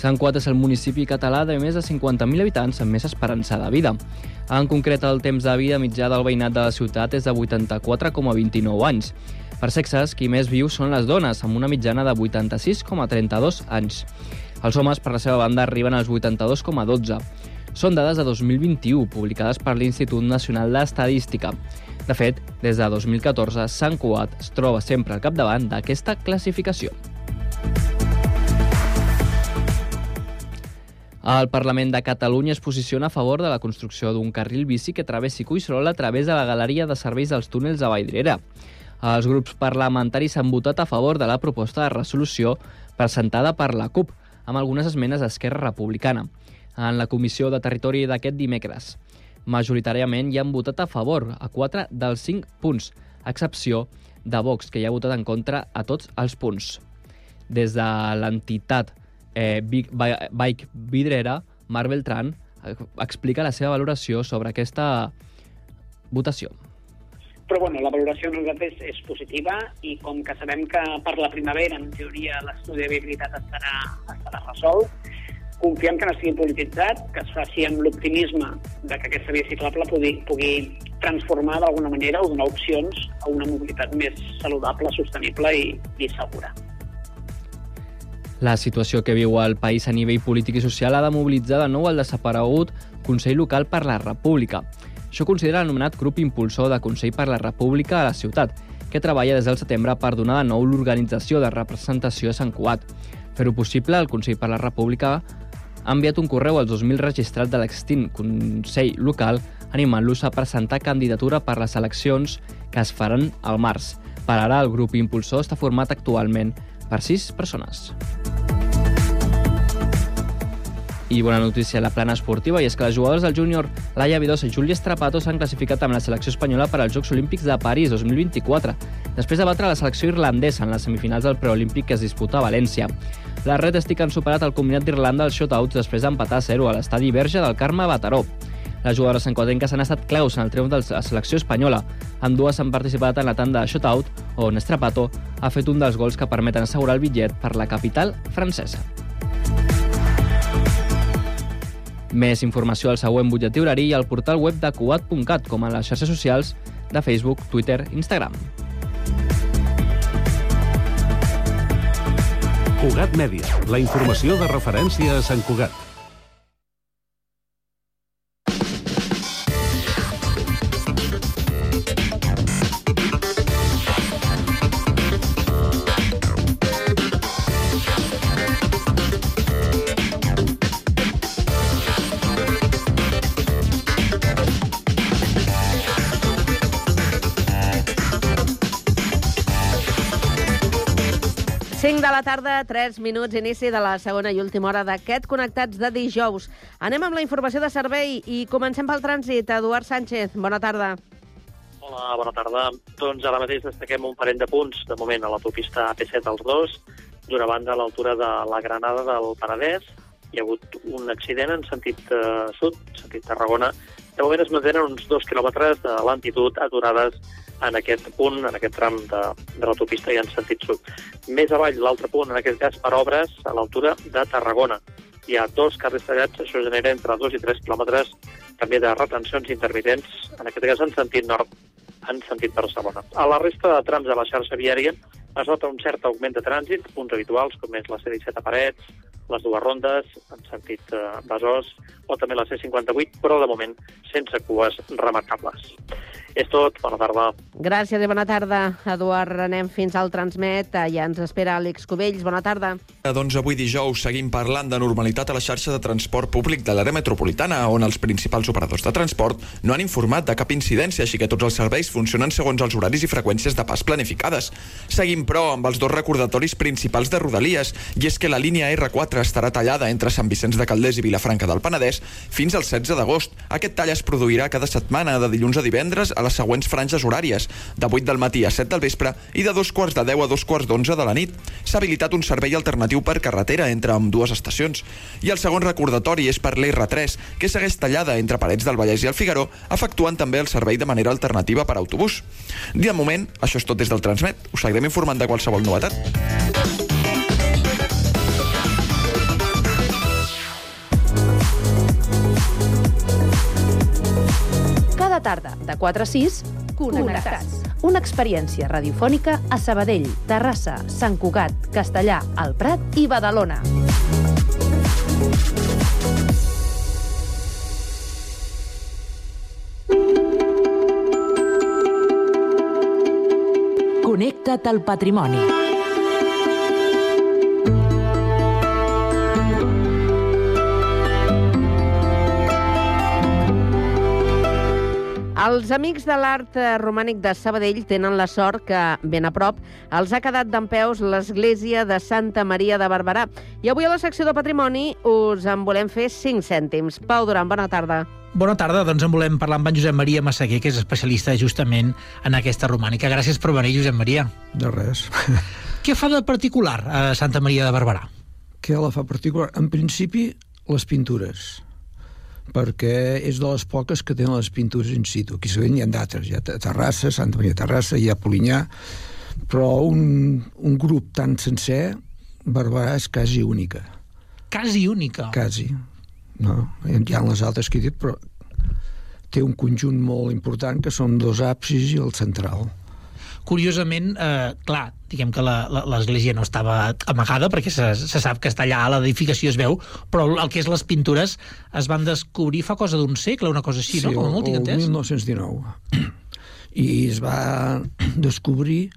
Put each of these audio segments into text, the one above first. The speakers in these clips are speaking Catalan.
Sant Cuat és el municipi català de més de 50.000 habitants amb més esperança de vida. En concret, el temps de vida mitjà del veïnat de la ciutat és de 84,29 anys. Per sexes, qui més viu són les dones, amb una mitjana de 86,32 anys. Els homes, per la seva banda, arriben als 82,12. Són dades de 2021, publicades per l'Institut Nacional d'Estadística. De fet, des de 2014, Sant Cuat es troba sempre al capdavant d'aquesta classificació. El Parlament de Catalunya es posiciona a favor de la construcció d'un carril bici que travessi Cuixrol a través de la galeria de serveis dels túnels de Valldirera. Els grups parlamentaris han votat a favor de la proposta de resolució presentada per la CUP, amb algunes esmenes d'Esquerra Republicana, en la Comissió de Territori d'aquest dimecres. Majoritàriament hi han votat a favor a 4 dels 5 punts, a excepció de Vox, que hi ha votat en contra a tots els punts. Des de l'entitat eh, Big Bike Vidrera, Marc Beltran eh, explica la seva valoració sobre aquesta votació. Però bueno, la valoració nosaltres és, és positiva i com que sabem que per la primavera, en teoria, l'estudi de viabilitat estarà, estarà resolt, confiem que no estigui polititzat, que es faci amb l'optimisme de que aquesta via ciclable pugui, pugui transformar d'alguna manera o donar opcions a una mobilitat més saludable, sostenible i, i segura. La situació que viu el país a nivell polític i social ha de mobilitzar de nou el desaparegut Consell Local per la República. Això considera l'anomenat grup impulsor de Consell per la República a la ciutat, que treballa des del setembre per donar de nou l'organització de representació a Sant Cuat. Fer-ho possible, el Consell per la República ha enviat un correu als 2.000 registrats de l'extint Consell Local animant-los a presentar candidatura per les eleccions que es faran al març. Per ara, el grup impulsor està format actualment per sis persones. I bona notícia a la plana esportiva, i és que les jugadores del júnior Laia Vidosa i Júlia Strapato s'han classificat amb la selecció espanyola per als Jocs Olímpics de París 2024, després de batre la selecció irlandesa en les semifinals del preolímpic que es disputa a València. Les Red Stick han superat el combinat d'Irlanda als shotouts després d'empatar a 0 a l'estadi Verge del Carme Bataró. Les jugadores enquadrenques han estat claus en el triomf de la selecció espanyola. Amb dues han participat en la tanda de shootout, on Strapato ha fet un dels gols que permeten assegurar el bitllet per la capital francesa. Més informació al següent butlletí horari i al portal web de cuat.cat, com a les xarxes socials de Facebook, Twitter Instagram. Cugat Mèdia, la informació de referència a Sant Cugat. La tarda, 3 minuts, inici de la segona i última hora d'aquest Connectats de dijous. Anem amb la informació de servei i comencem pel trànsit. Eduard Sánchez, bona tarda. Hola, bona tarda. Doncs ara mateix destaquem un parell de punts, de moment, a l'autopista AP7 als dos, d'una banda a l'altura de la Granada del Penedès. Hi ha hagut un accident en sentit uh, sud, sentit Tarragona. De moment es mantenen uns dos quilòmetres de lentitud aturades en aquest punt, en aquest tram de, de l'autopista i en sentit sud. Més avall, l'altre punt, en aquest cas per obres, a l'altura de Tarragona. Hi ha dos carrers tallats, això genera entre 2 i 3 quilòmetres també de retencions intermitents, en aquest cas en sentit nord, en sentit Barcelona. A la resta de trams de la xarxa viària es nota un cert augment de trànsit, punts habituals com és la C-17 a Parets, les dues rondes, en sentit eh, Besòs, o també la C-58, però de moment sense cues remarcables. És tot, bona tarda. Gràcies i bona tarda, Eduard. Anem fins al Transmet. Ja ens espera Àlex Cubells. Bona tarda. Doncs avui dijous seguim parlant de normalitat a la xarxa de transport públic de l'àrea metropolitana, on els principals operadors de transport no han informat de cap incidència, així que tots els serveis funcionen segons els horaris i freqüències de pas planificades. Seguim, però, amb els dos recordatoris principals de Rodalies, i és que la línia R4 estarà tallada entre Sant Vicenç de Calders i Vilafranca del Penedès fins al 16 d'agost. Aquest tall es produirà cada setmana, de dilluns a divendres, a les següents franges horàries, de 8 del matí a 7 del vespre i de dos quarts de 10 a dos quarts d'11 de la nit. S'ha habilitat un servei alternatiu per carretera entre amb dues estacions. I el segon recordatori és per l'R3, que segueix tallada entre Parets del Vallès i el Figaró, efectuant també el servei de manera alternativa per autobús. De moment, això és tot des del Transmet. Us seguirem informant de qualsevol novetat. Cada tarda, de 4 a 6, Connectats. Una experiència radiofònica a Sabadell, Terrassa, Sant Cugat, Castellà, El Prat i Badalona. Connecta't al patrimoni. Els amics de l'art eh, romànic de Sabadell tenen la sort que, ben a prop, els ha quedat d'en peus l'església de Santa Maria de Barberà. I avui a la secció de Patrimoni us en volem fer 5 cèntims. Pau Duran, bona tarda. Bona tarda, doncs en volem parlar amb en Josep Maria Massaguer, que és especialista justament en aquesta romànica. Gràcies per venir, Josep Maria. De res. Què fa de particular a Santa Maria de Barberà? Què la fa particular? En principi, les pintures perquè és de les poques que tenen les pintures in situ. Aquí sabent hi ha d'altres, hi ha Terrassa, Santa Maria Terrassa, hi ha Polinyà, però un, un grup tan sencer, Barberà és quasi única. Quasi única? Quasi. No? Hi ha les altres que he dit, però té un conjunt molt important que són dos absis i el central curiosament, eh, clar, diguem que l'església no estava amagada perquè se, se sap que està allà, l'edificació es veu, però el que és les pintures es van descobrir fa cosa d'un segle, una cosa així, sí, no? Com molt el 1919. I es va descobrir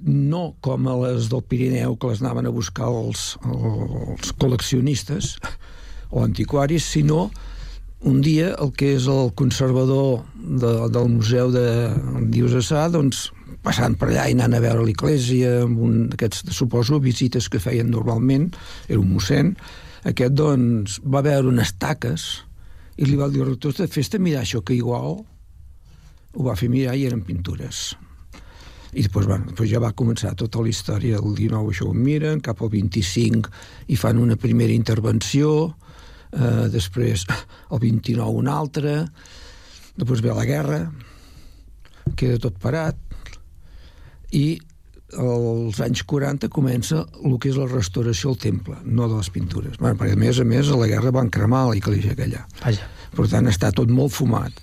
no com a les del Pirineu que les anaven a buscar els, els col·leccionistes o antiquaris, sinó un dia el que és el conservador de, del Museu de Diocesà doncs, passant per allà i anant a veure l'església, amb un d'aquests, suposo, visites que feien normalment, era un mossèn, aquest, doncs, va veure unes taques i li va dir al rector, fes-te mirar això, que igual ho va fer mirar i eren pintures. I després, bueno, després ja va començar tota la història del 19, això ho miren, cap al 25 i fan una primera intervenció, eh, després el 29 una altra, després ve la guerra, queda tot parat, i als anys 40 comença el que és la restauració al temple, no de les pintures. Bueno, perquè, a més a més, a la guerra van cremar la iglesia aquella. Vaja. Per tant, està tot molt fumat.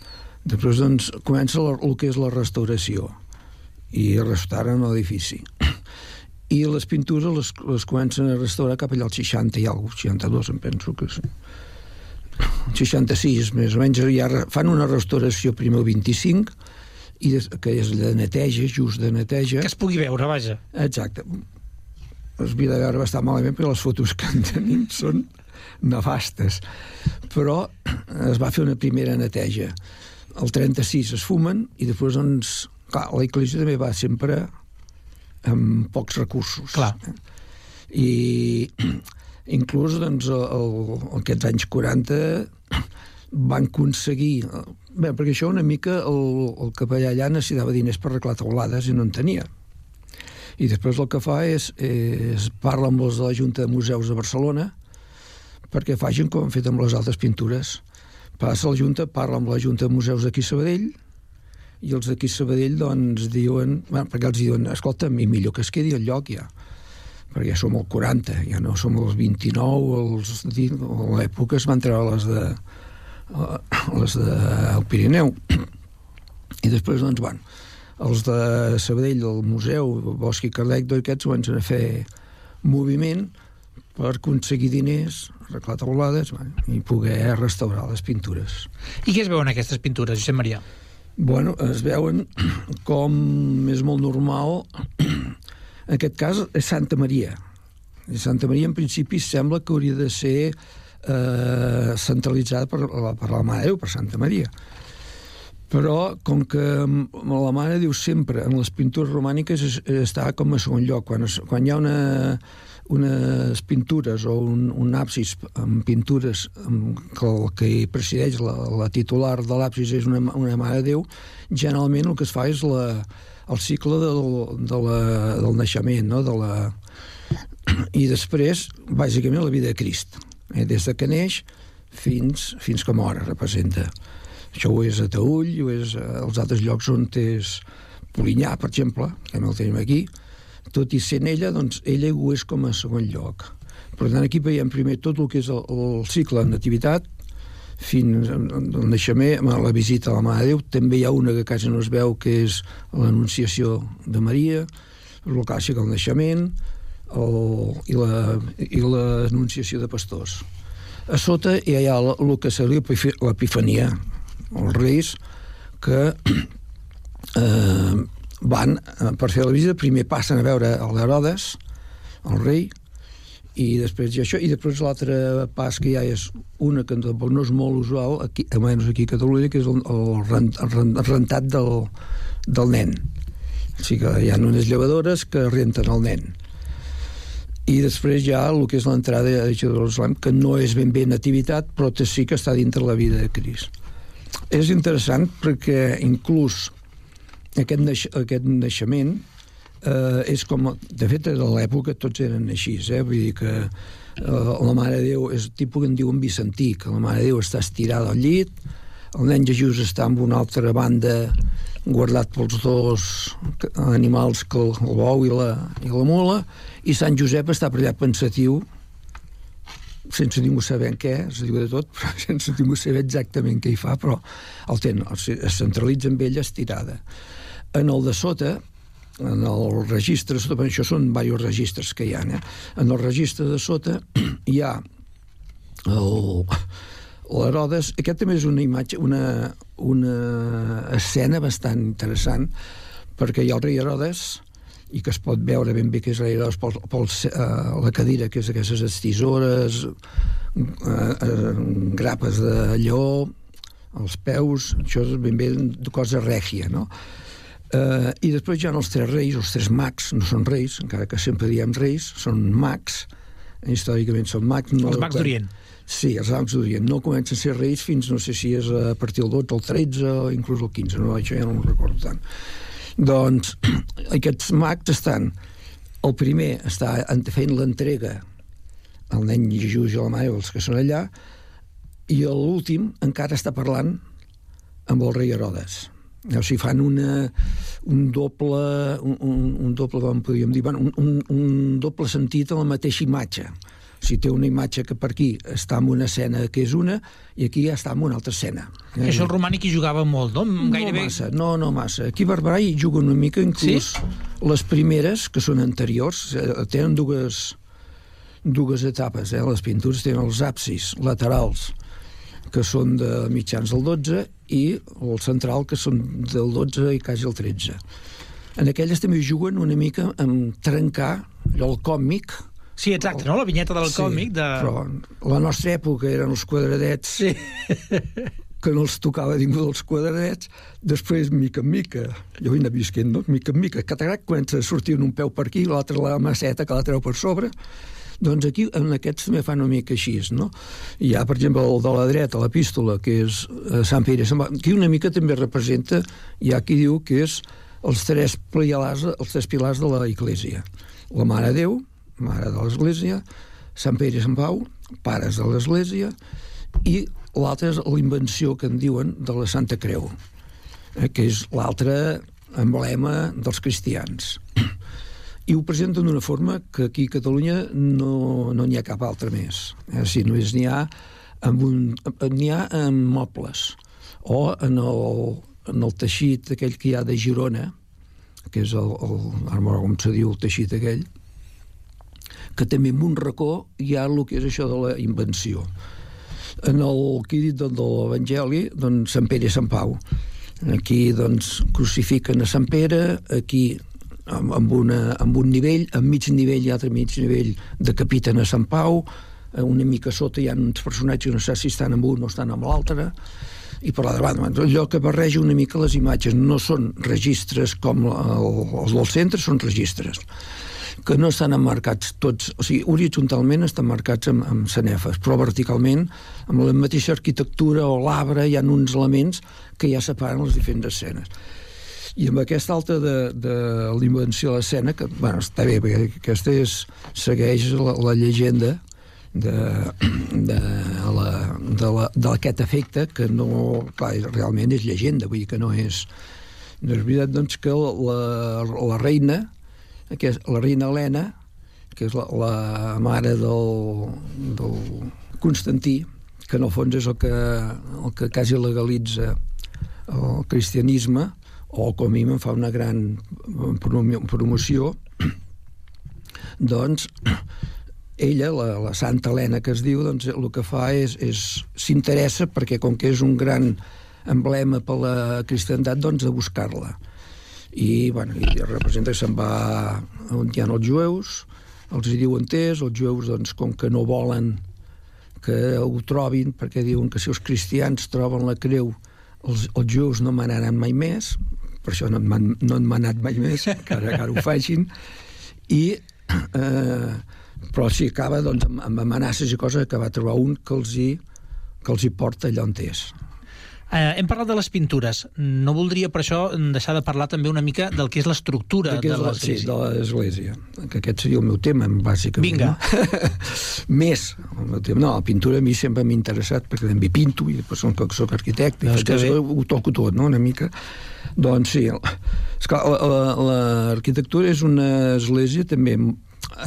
Després, doncs, comença la, el que és la restauració i restauren l'edifici. I les pintures les, les comencen a restaurar cap allà al 60 i alguna 62, em penso que sí. 66, més o menys, ja fan una restauració primer el 25, i des, que és de neteja, just de neteja. Que es pugui veure, vaja. Exacte. Es havia de veure bastant malament, perquè les fotos que en tenim són nefastes. Però es va fer una primera neteja. El 36 es fumen i després, doncs, clar, la Iglesia també va sempre amb pocs recursos. Clar. I inclús, doncs, el, el, aquests anys 40 van aconseguir Bé, perquè això una mica el, el capellà allà necessitava diners per arreglar teulades i no en tenia. I després el que fa és, és parla amb els de la Junta de Museus de Barcelona perquè facin com han fet amb les altres pintures. Passa la Junta, parla amb la Junta de Museus d'aquí Sabadell i els d'aquí Sabadell doncs diuen, bueno, perquè els diuen, escolta, i millor que es quedi el lloc ja perquè ja som el 40, ja no som els 29, els, l'època es van treure les de, les del Pirineu. I després, doncs, bueno, els de Sabadell, el museu, Bosch i Cardec, d'aquests comencen a fer moviment per aconseguir diners, arreglar taulades bueno, i poder restaurar les pintures. I què es veuen aquestes pintures, Josep Maria? Bueno, es veuen com és molt normal en aquest cas és Santa Maria. Santa Maria en principi sembla que hauria de ser eh, centralitzada per, per la Mare Déu, per Santa Maria. Però, com que la Mare Déu sempre, en les pintures romàniques, es, està com a segon lloc. Quan, es, quan hi ha una, unes pintures o un, un absis amb pintures amb, que el que presideix la, la titular de l'absis és una, una Mare Déu, generalment el que es fa és la, el cicle del, de la, del naixement, no? de la... i després, bàsicament, la vida de Crist eh, des de que neix fins, fins que mor, representa. Això ho és a Taüll, ho és als altres llocs on és Polinyà, per exemple, que el tenim aquí, tot i sent ella, doncs ella ho és com a segon lloc. Per tant, aquí veiem primer tot el que és el, el cicle de nativitat, fins al naixement, a la visita a la Mare de Déu. També hi ha una que quasi no es veu, que és l'Anunciació de Maria, el clàssic al naixement, el, i la- l'Anunciació de Pastors. A sota hi ha el que seria l'Epifania, els reis, que eh, van, eh, per fer la visita, primer passen a veure l'Herodes, el rei, i després hi ha això, i després l'altre pas que ha és una que no és molt usual, aquí, almenys aquí a Catalunya, que és el, el, el, rent, el rentat del, del nen. O sigui que hi ha unes llevadores que renten el nen. I després ha el que és l'entrada a Jerusalem, que no és ben bé nativitat, però té- sí que està dintre la vida de Crist. És interessant perquè inclús aquest, naix, aquest naixement eh, és com... De fet, a l'època tots eren així, eh? Vull dir que eh, la Mare de Déu és tipus que en diuen Vicentí, que la Mare de Déu està estirada al llit, el nen Jesús està en una altra banda guardat pels dos animals que el, el bou i la, i la mula i Sant Josep està per allà pensatiu sense ningú saber què, es diu de tot, però sense ningú saber exactament què hi fa, però el ten, es centralitza amb ella estirada. En el de sota, en el registre, sota, això són diversos registres que hi ha, eh? en el registre de sota hi ha l'Herodes, aquest també és una imatge, una, una escena bastant interessant, perquè hi ha el rei Herodes, i que es pot veure ben bé que és rei Herodes pel, pel, uh, la cadira, que és aquestes tisores, uh, uh, grapes de lleó, els peus, això és ben bé de cosa règia, no? Uh, I després hi ha els tres reis, els tres mags, no són reis, encara que sempre diem reis, són mags, històricament són mags. No Els mags d'Orient. Sí, els mags d'Orient. No comencen a ser reis fins, no sé si és a partir del 12, el 13 o inclús el 15, no, això ja no ho recordo tant. Doncs aquests mags estan... El primer està fent l'entrega al nen Jesús i la mare, els que són allà, i l'últim encara està parlant amb el rei Herodes. O sigui, fan una, un doble, un, un, un doble, com podríem dir, bueno, un, un, un doble sentit a la mateixa imatge. Sigui, té una imatge que per aquí està en una escena que és una i aquí ja està en una altra escena. Que això el romànic hi jugava molt, no? Gairebé... No massa, no, no massa. Aquí a Barberà hi juga una mica, inclús sí? les primeres, que són anteriors, eh, tenen dues, dues etapes, eh? les pintures tenen els absis laterals, que són de mitjans del 12, i el central, que són del 12 i quasi el 13. En aquelles també juguen una mica amb trencar allò, el còmic, Sí, exacte, no? La vinyeta del Sí, còmic de... Però la nostra època eren els quadradets Sí. que no els tocava ningú dels quadradets, després, mica en mica, jo he anat visquent, no? mica en mica, catarac comença a sortir un peu per aquí, l'altre la maceta que la treu per sobre, doncs aquí en aquests també fan una mica així, no? Hi ha, per exemple, el de la dreta, l'epístola, que és eh, Sant Pere, aquí una mica també representa, hi ha qui diu que és els tres pilars, els tres pilars de la Iglésia. La Mare Déu, Mare de l'Església, Sant Pere i Sant Pau, pares de l'Església, i l'altre és l'invenció que en diuen de la Santa Creu, eh, que és l'altre emblema dels cristians. I ho presenten d'una forma que aquí a Catalunya no n'hi no ha cap altra més. Eh? Si només n'hi ha amb un, n'hi ha en mobles o en el, en el teixit aquell que hi ha de Girona, que és el, el no com se diu el teixit aquell, que també en un racó hi ha el que és això de la invenció. En el que he dit de, de l'Evangeli, doncs Sant Pere i Sant Pau. Aquí doncs crucifiquen a Sant Pere, aquí amb, una, amb un nivell, amb mig nivell i altre mig nivell decapiten a Sant Pau, eh, una mica sota hi ha uns personatges que no sé si estan amb un o estan amb l'altre, i per l'altra banda, allò que barreja una mica les imatges no són registres com el, els del centre, són registres que no estan emmarcats tots, o sigui, horitzontalment estan marcats amb, amb sanefes, però verticalment, amb la mateixa arquitectura o l'arbre, hi ha uns elements que ja separen les diferents escenes. I amb aquesta alta de, de l'invenció de l'escena, que bueno, està bé, perquè aquesta és, segueix la, la llegenda de, de, la, de, la, d'aquest efecte, que no, clar, realment és llegenda, vull dir que no és... No és veritat, doncs, que la, la reina, que és la reina Helena, que és la, la mare del, del Constantí, que en el fons és el que, el que quasi legalitza el cristianisme, o com a mi em fa una gran promoció, doncs ella, la, la Santa Helena que es diu, doncs el que fa és, és s'interessa perquè com que és un gran emblema per la cristiandat, doncs a buscar-la. I, bueno, i representa que se'n va on hi ha els jueus, els hi diuen tés, els jueus, doncs, com que no volen que ho trobin, perquè diuen que si els cristians troben la creu, els, els jueus no me n'anaran mai més, per això no, no han manat mai més, que ara, que ara ho facin, i eh, però si acaba doncs, amb, amb amenaces i coses que va trobar un que els hi, que els hi porta allà on és. Eh, hem parlat de les pintures. No voldria, per això, deixar de parlar també una mica del que és l'estructura de l'església. Sí, de l'església. Que aquest seria el meu tema, bàsicament. Vinga. No? Més, el meu tema. No, la pintura a mi sempre m'ha interessat, perquè també pinto, i després soc, soc arquitecte, i faig, ho toco tot, no?, una mica. Doncs sí, l'arquitectura és una església també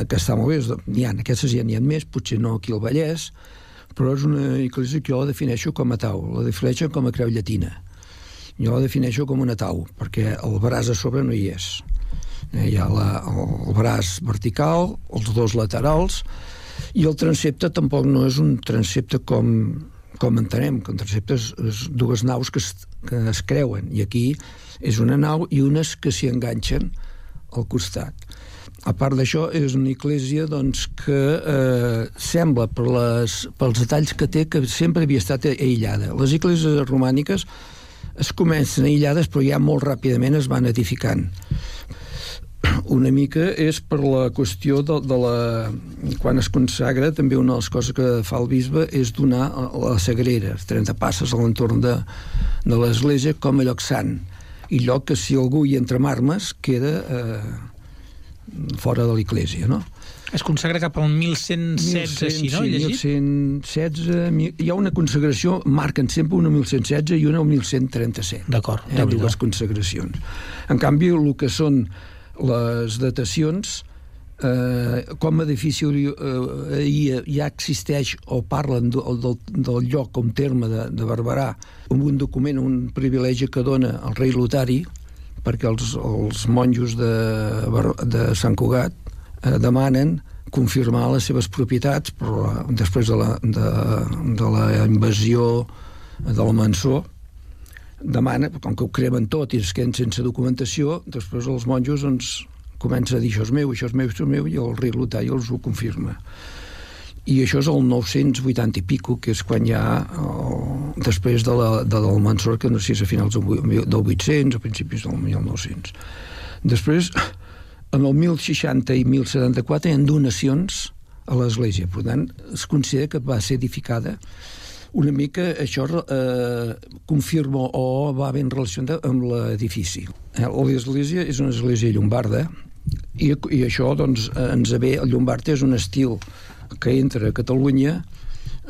que està molt bé, n'hi ha, aquestes ja n'hi ha més, potser no aquí al Vallès, però és una església que jo la defineixo com a tau, la defineixo com a creu llatina. Jo la defineixo com una tau, perquè el braç a sobre no hi és. Eh, hi ha la, el braç vertical, els dos laterals, i el transepte tampoc no és un transepte com, com entenem, que un transepte és, és dues naus que es, que es creuen, i aquí és una nau i unes que s'hi enganxen al costat a part d'això, és una església doncs, que eh, sembla, per les, pels detalls que té, que sempre havia estat aïllada. Les esglésies romàniques es comencen aïllades, però ja molt ràpidament es van edificant. Una mica és per la qüestió de, de la... Quan es consagra, també una de les coses que fa el bisbe és donar la sagrera, 30 passes a l'entorn de, de l'església, com a lloc sant. I lloc que si algú hi entra amb armes queda... Eh, fora de l'Eglésia, no? Es consagra cap al 1116, així, no? Sí, 1116... Hi ha una consagració, marquen sempre una 1116 i una 1137. D'acord. Eh, dues consagracions. En canvi, el que són les datacions, eh, com a edifici eh, ja, ja existeix o parlen de, del, del lloc com terme de, de Barberà, amb un document, un privilegi que dona el rei Lotari, perquè els, els monjos de, de Sant Cugat eh, demanen confirmar les seves propietats però després de la, de, de la invasió del Mansó demana, com que ho cremen tot i es queden sense documentació, després els monjos doncs, comença a dir això és meu, això és meu, això és meu, i el rei Lotari els ho confirma i això és el 980 i pico, que és quan ja el, després de, la, de del Mansor, que no sé si és a finals del 800 a principis del 1900. Després, en el 1060 i 1074 hi ha donacions a l'església, per tant, es considera que va ser edificada una mica això eh, confirma o va ben relacionat amb l'edifici. Eh, l'església és una església llombarda i, i això doncs, ens ve, el llombard és un estil que entra a Catalunya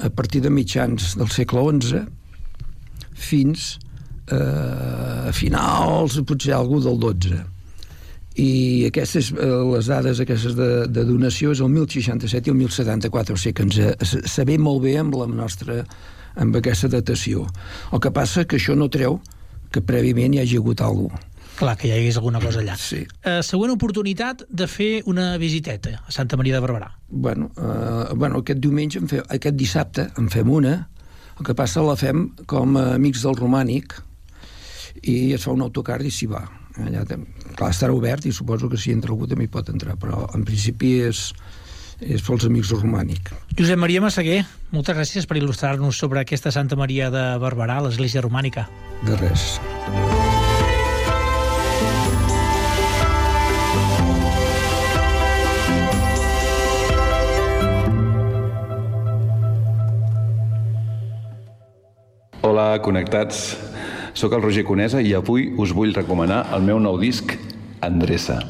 a partir de mitjans del segle XI fins eh, a finals, potser algú del XII. I aquestes, eh, les dades aquestes de, de donació és el 1067 i el 1074, o sigui que ens eh, sabem molt bé amb la nostra amb aquesta datació. El que passa que això no treu que prèviament hi hagi hagut alguna cosa Clar, que hi hagués alguna cosa allà. Sí. Uh, següent oportunitat de fer una visiteta a Santa Maria de Barberà. Bueno, uh, bueno aquest diumenge, en fem, aquest dissabte, en fem una. El que passa la fem com a amics del romànic i es fa un autocar i s'hi va. Allà, clar, estarà obert i suposo que si entra algú també hi pot entrar, però en principi és, és pels amics del romànic. Josep Maria Massaguer, moltes gràcies per il·lustrar-nos sobre aquesta Santa Maria de Barberà, l'església romànica. De res. Hola, connectats. Soc el Roger Conesa i avui us vull recomanar el meu nou disc, Endreça.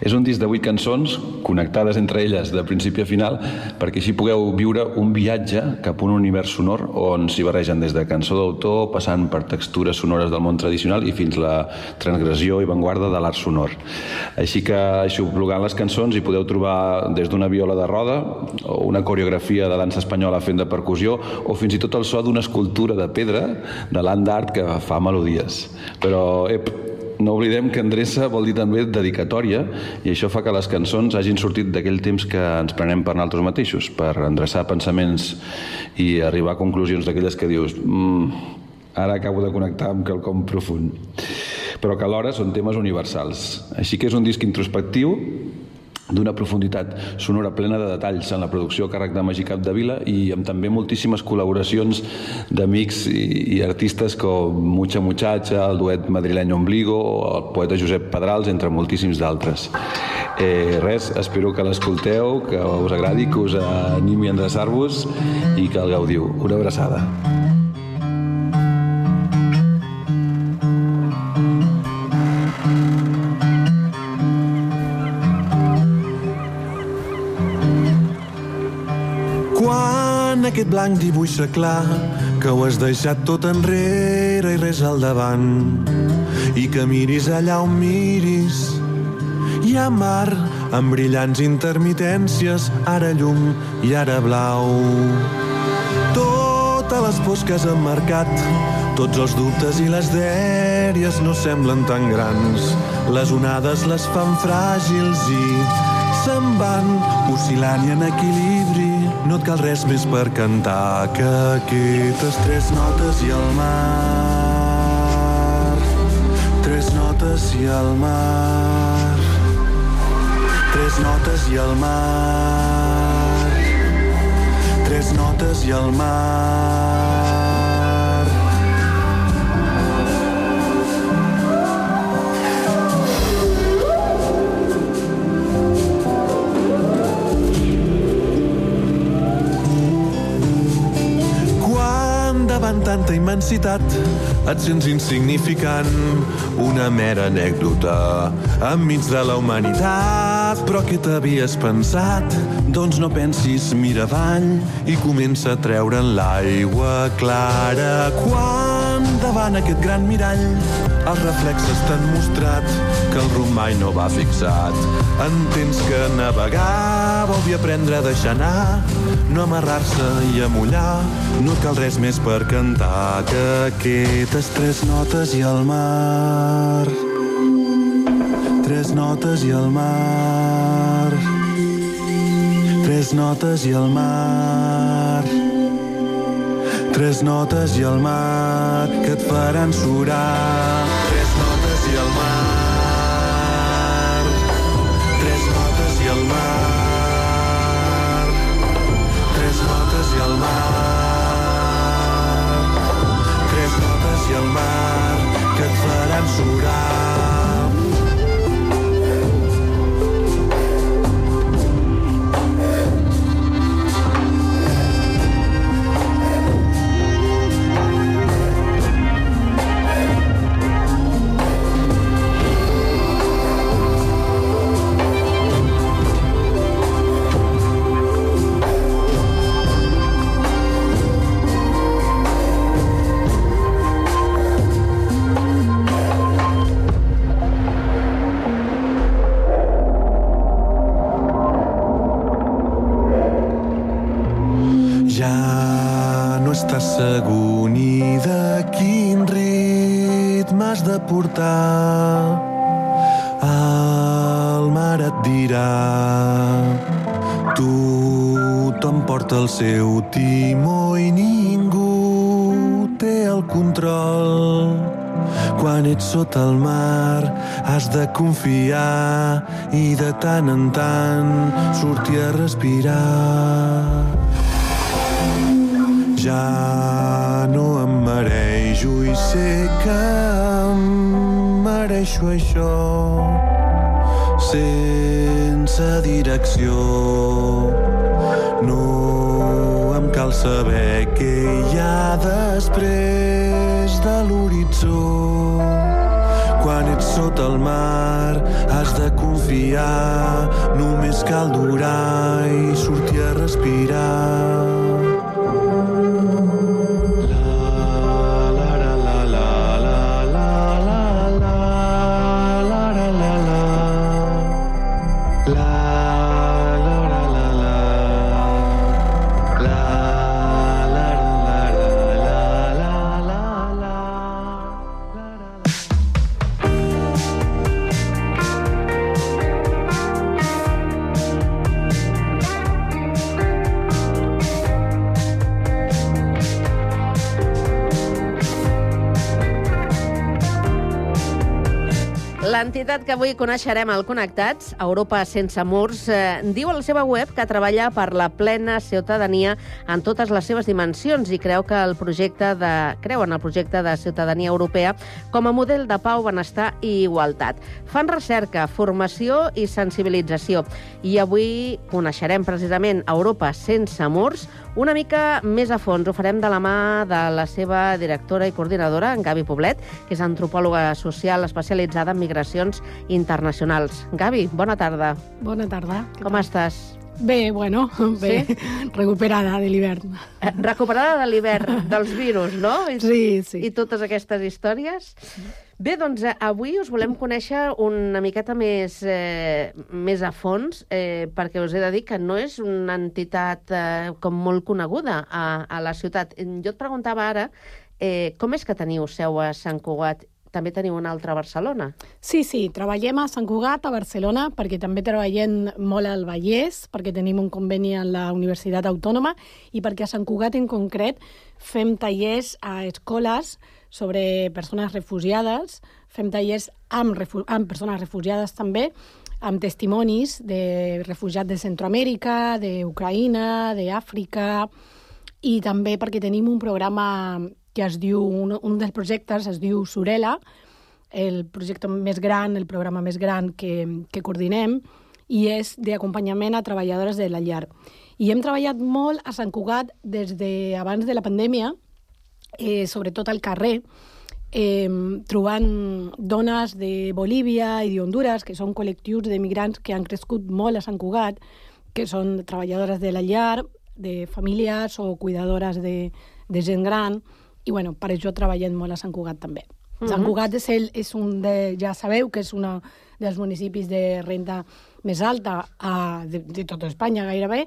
És un disc de vuit cançons, connectades entre elles de principi a final, perquè així pugueu viure un viatge cap a un univers sonor on s'hi barregen des de cançó d'autor, passant per textures sonores del món tradicional i fins la transgressió i vanguarda de l'art sonor. Així que, aixoplugant les cançons, hi podeu trobar des d'una viola de roda, o una coreografia de dansa espanyola fent de percussió, o fins i tot el so d'una escultura de pedra de land art que fa melodies. Però, ep, no oblidem que endreça vol dir també dedicatòria i això fa que les cançons hagin sortit d'aquell temps que ens prenem per nosaltres mateixos, per endreçar pensaments i arribar a conclusions d'aquelles que dius mm, ara acabo de connectar amb quelcom profund però que alhora són temes universals. Així que és un disc introspectiu d'una profunditat sonora plena de detalls en la producció a càrrec de Magí Capdevila i amb també moltíssimes col·laboracions d'amics i, i artistes com Mucha Muchacha, el duet madrileny Ombligo el poeta Josep Pedrals, entre moltíssims d'altres. Eh, res, espero que l'escolteu, que us agradi, que us animi a endreçar-vos i que el gaudiu. Una abraçada. Blanc dibuixa clar que ho has deixat tot enrere i res al davant. I que miris allà on miris. Hi ha mar amb brillants intermitències ara llum i ara blau. Totes les pors que has emmarcat tots els dubtes i les dèries no semblen tan grans. Les onades les fan fràgils i se'n van oscil·lant i en equilibri no et cal res més per cantar que aquestes tres notes i el mar. Tres notes i el mar. Tres notes i el mar. Tres notes i el mar. Tanta immensitat et sents insignificant, una mera anècdota enmig de la humanitat. Però què t'havies pensat? Doncs no pensis, mira avall i comença a treure en l'aigua clara. Quan davant aquest gran mirall els reflexes t'han mostrat que el rumb mai no va fixat. Entens que navegar vol dir aprendre a deixar anar, no amarrar-se i amollar. No cal res més per cantar que aquestes tres notes i el mar. Tres notes i el mar. Tres notes i el mar. Tres notes i el mar que et faran surar. Tres notes i el mar. Tres notes i el mar. Tres notes i el mar. Tres notes i el mar portar. El mar et dirà tothom porta el seu timó i ningú té el control. Quan ets sota el mar has de confiar i de tant en tant sortir a respirar. Ja no marejo i sé que em mereixo això sense direcció. No em cal saber què hi ha després de l'horitzó. quan ets sota el mar has de confiar, només cal durar i sortir a respirar. L'entitat que avui coneixerem al Connectats, Europa sense murs, eh, diu a la seva web que treballa per la plena ciutadania en totes les seves dimensions i creu que el projecte de, creu en el projecte de ciutadania europea com a model de pau, benestar i igualtat. Fan recerca, formació i sensibilització. I avui coneixerem precisament Europa sense murs, una mica més a fons. Ho farem de la mà de la seva directora i coordinadora, en Gavi Poblet, que és antropòloga social especialitzada en migracions internacionals. Gavi, bona tarda. Bona tarda. Com estàs? Bé, bueno, bé, Sí? recuperada de l'hivern. Eh, Recuperada de l'hivern, dels virus, no? Sí, sí. I totes aquestes històries. Bé, doncs eh, avui us volem conèixer una miqueta més, eh, més a fons, eh, perquè us he de dir que no és una entitat eh, com molt coneguda a, a la ciutat. Jo et preguntava ara, eh, com és que teniu seu a Sant Cugat? També teniu una altra a Barcelona? Sí, sí, treballem a Sant Cugat, a Barcelona, perquè també treballem molt al Vallès, perquè tenim un conveni amb la Universitat Autònoma i perquè a Sant Cugat en concret fem tallers a escoles sobre persones refugiades, fem tallers amb, refu amb persones refugiades també, amb testimonis de refugiats de Centroamèrica, d'Ucraïna, d'Àfrica, i també perquè tenim un programa que es diu, un, un dels projectes es diu Surela, el projecte més gran, el programa més gran que, que coordinem, i és d'acompanyament a treballadores de la llar. I hem treballat molt a Sant Cugat des de abans de la pandèmia, eh, sobretot al carrer, eh, trobant dones de Bolívia i d'Honduras, que són col·lectius de migrants que han crescut molt a Sant Cugat, que són treballadores de la llar, de famílies o cuidadores de, de gent gran, i bueno, per això treballem molt a Sant Cugat també. Mm -hmm. Sant. Cugat és, el, és un de, ja sabeu que és un dels municipis de renda més alta a, de, de tota Espanya gairebé,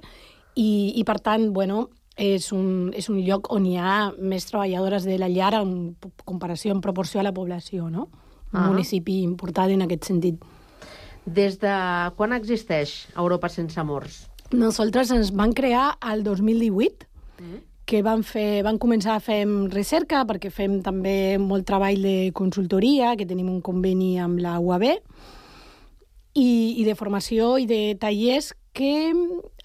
i, i per tant, bueno, és un, és un lloc on hi ha més treballadores de la llar en comparació, en proporció a la població, no? Un Ah. municipi important en aquest sentit. Des de quan existeix Europa sense murs? Nosaltres ens van crear el 2018, que van, fer, van començar a fer recerca perquè fem també molt treball de consultoria, que tenim un conveni amb la UAB, i, i de formació i de tallers que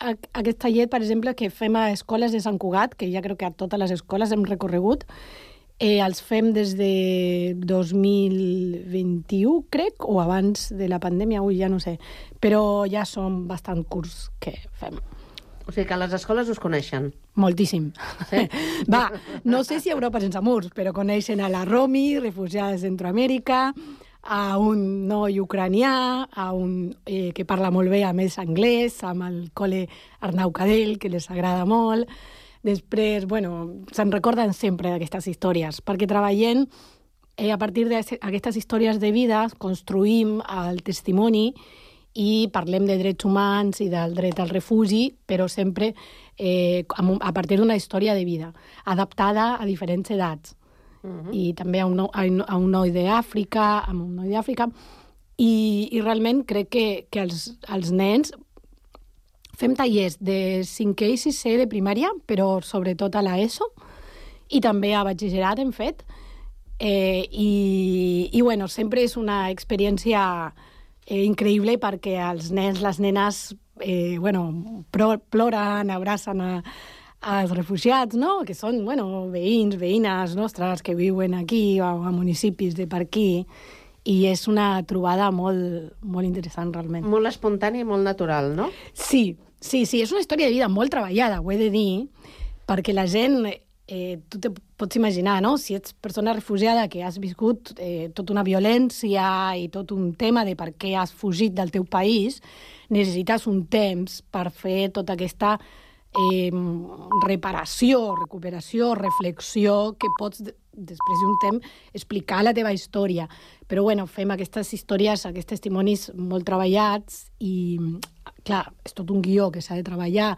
a- aquest taller, per exemple, que fem a escoles de Sant Cugat, que ja crec que a totes les escoles hem recorregut, eh, els fem des de 2021, crec, o abans de la pandèmia, ui, ja no sé, però ja són bastant curts que fem. O sigui que les escoles us coneixen. Moltíssim. Sí? Va, no sé si Europa sense murs, però coneixen a la Romi, refugiada de Centroamèrica, a un noi ucranià, a un eh, que parla molt bé, a més, anglès, amb el col·le Arnau Cadell, que les agrada molt. Després, bueno, se'n recorden sempre d'aquestes històries, perquè treballem eh, a partir d'aquestes històries de vida, construïm el testimoni i parlem de drets humans i del dret al refugi, però sempre eh, a partir d'una història de vida, adaptada a diferents edats. Uh -huh. I també a un, a un- noi d'Àfrica, amb un noi d'Àfrica, i, i realment crec que, que els, els nens fem tallers de 5è i 6è de primària, però sobretot a l'ESO, i també a batxillerat hem fet, eh, i, i bueno, sempre és una experiència eh, increïble perquè els nens, les nenes, eh, bueno, ploren, abracen a, als refugiats, no? que són bueno, veïns, veïnes nostres que viuen aquí o a municipis de per aquí, i és una trobada molt, molt interessant, realment. Molt espontània i molt natural, no? Sí, sí, sí, és una història de vida molt treballada, ho he de dir, perquè la gent eh, tu te pots imaginar, no? Si ets persona refugiada que has viscut eh, tota una violència i tot un tema de per què has fugit del teu país, necessites un temps per fer tota aquesta eh, reparació, recuperació, reflexió que pots després d'un temps explicar la teva història. Però bueno, fem aquestes històries, aquests testimonis molt treballats i clar, és tot un guió que s'ha de treballar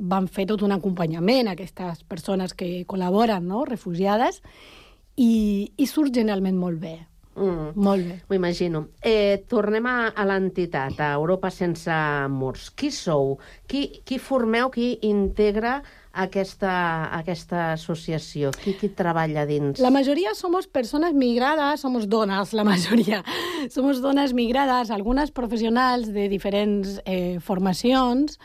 van fer tot un acompanyament a aquestes persones que col·laboren, no? refugiades, i, i surt generalment molt bé. Mm. Molt bé. M'ho imagino. Eh, tornem a, a l'entitat, a Europa sense murs. Qui sou? Qui, qui formeu, qui integra aquesta, aquesta associació? Qui, qui treballa dins? La majoria somos personas migradas, somos dones, la majoria. Somos dones migrades, algunes professionals de diferents eh, formacions,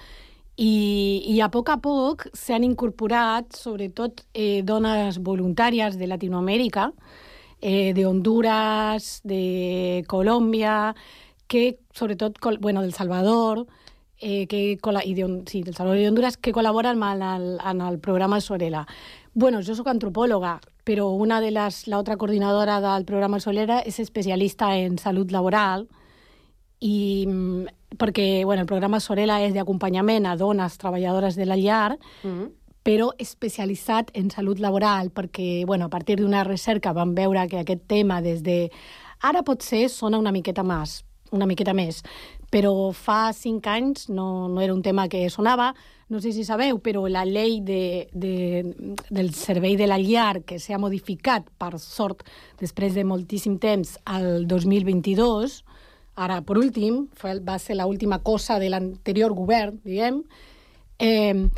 i, i a poc a poc s'han incorporat, sobretot, eh, dones voluntàries de Latinoamèrica, eh, de Honduras, de Colòmbia, que sobretot, bueno, del Salvador, eh, que, i de, sí, del Salvador i Honduras, que col·laboren en el, en el programa Sorela. Bueno, jo sóc antropòloga, però una de les, l'altra coordinadora del programa Solera és especialista en salut laboral i perquè bueno, el programa Sorela és d'acompanyament a dones treballadores de la llar, mm -hmm. Però especialitzat en salut laboral, perquè bueno, a partir d'una recerca vam veure que aquest tema des de... Ara potser sona una miqueta més, una miqueta més, però fa cinc anys no, no era un tema que sonava. No sé si sabeu, però la llei de, de, del servei de la llar que s'ha modificat, per sort, després de moltíssim temps, al 2022, Ara, per últim, va ser l'última cosa de l'anterior govern, diguem, eh,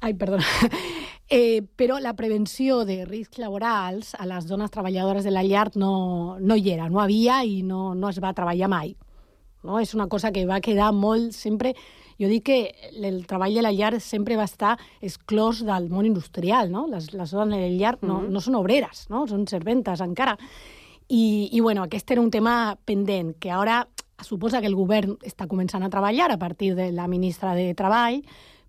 ai, perdona, eh, però la prevenció de riscs laborals a les dones treballadores de la llar no, no hi era, no havia i no, no es va treballar mai. No? És una cosa que va quedar molt sempre... Jo dic que el treball de la llar sempre va estar exclòs del món industrial, no? Les, les dones de la llar no, mm -hmm. no són obreres, no? Són serventes encara. I, i bueno, aquest era un tema pendent, que ara suposa que el govern està començant a treballar a partir de la ministra de Treball,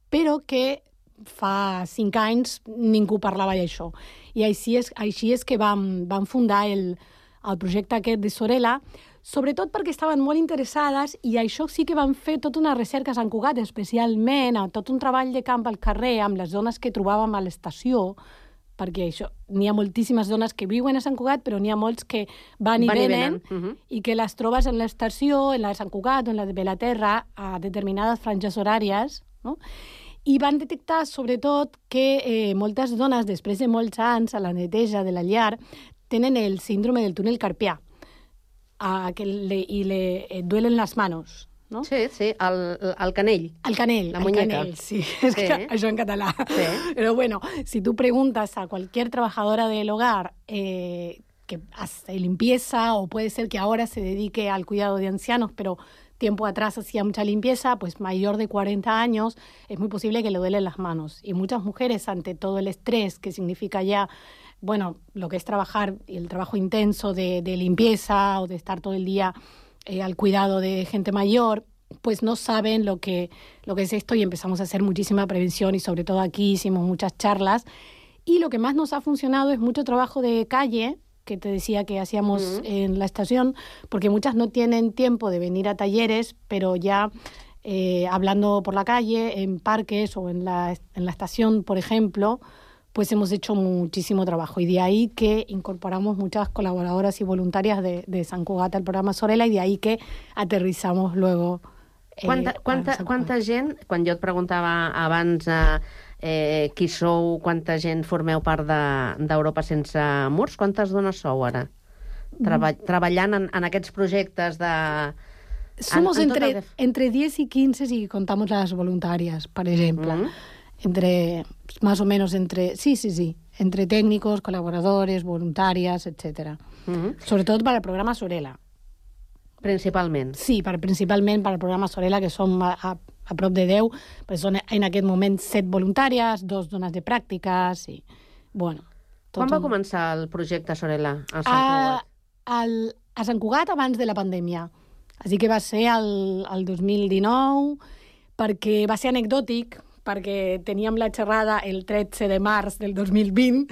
però que fa cinc anys ningú parlava d'això. I així és, així és que vam, vam fundar el, el projecte aquest de Sorela, sobretot perquè estaven molt interessades i això sí que van fer tota una recerca a Sant Cugat, especialment a tot un treball de camp al carrer amb les dones que trobàvem a l'estació, perquè això, n'hi ha moltíssimes dones que viuen a Sant Cugat, però n'hi ha molts que van i van venen, i, venen. Uh -huh. i que les trobes en l'estació, en la de Sant Cugat o en la de Belaterra, a determinades franges horàries, no? I van detectar, sobretot, que eh, moltes dones, després de molts anys a la neteja de la llar, tenen el síndrome del túnel carpià, a, que le, i le eh, duelen les manos, no? Sí, sí, el, el canell. El canell, la el muñeca. canell, sí. Es sí. que això en català. Sí. Pero bueno, si tú preguntas a cualquier trabajadora del hogar eh, que hace limpieza o puede ser que ahora se dedique al cuidado de ancianos, pero tiempo atrás hacía mucha limpieza, pues mayor de 40 años, es muy posible que le duelen las manos. Y muchas mujeres, ante todo el estrés que significa ya, bueno, lo que es trabajar, el trabajo intenso de, limpieza o de estar todo el día eh, al cuidado de gente mayor, pues no saben lo que, lo que es esto y empezamos a hacer muchísima prevención y sobre todo aquí hicimos muchas charlas. Y lo que más nos ha funcionado es mucho trabajo de calle, que te decía que hacíamos uh -huh. en la estación, porque muchas no tienen tiempo de venir a talleres, pero ya eh, hablando por la calle, en parques o en la, en la estación, por ejemplo, pues hemos hecho muchísimo trabajo y de ahí que incorporamos muchas colaboradoras y voluntarias de, de San Cugat al programa Sorela y de ahí que aterrizamos luego eh, quanta, quanta, quanta gent, quan jo et preguntava abans eh, eh, qui sou, quanta gent formeu part d'Europa de, sense murs, quantes dones sou ara? Treba, mm. Treballant en, en aquests projectes de... Somos en, en entre, de... entre 10 y 15 si contamos las voluntarias, por ejemplo. Mm entre, más o menos entre, sí, sí, sí, entre técnicos, colaboradores, voluntarias, etc. Uh -huh. Sobretot per al programa Sorela. Principalment. Sí, per, principalment per al programa Sorela, que som a, a, a prop de 10, perquè són en aquest moment 7 voluntàries, dos dones de pràctiques, i, bueno... Quan va un... començar el projecte Sorela a Sant Cugat? A, al, a Sant Cugat abans de la pandèmia. Així que va ser el, el 2019, perquè va ser anecdòtic, perquè teníem la xerrada el 13 de març del 2020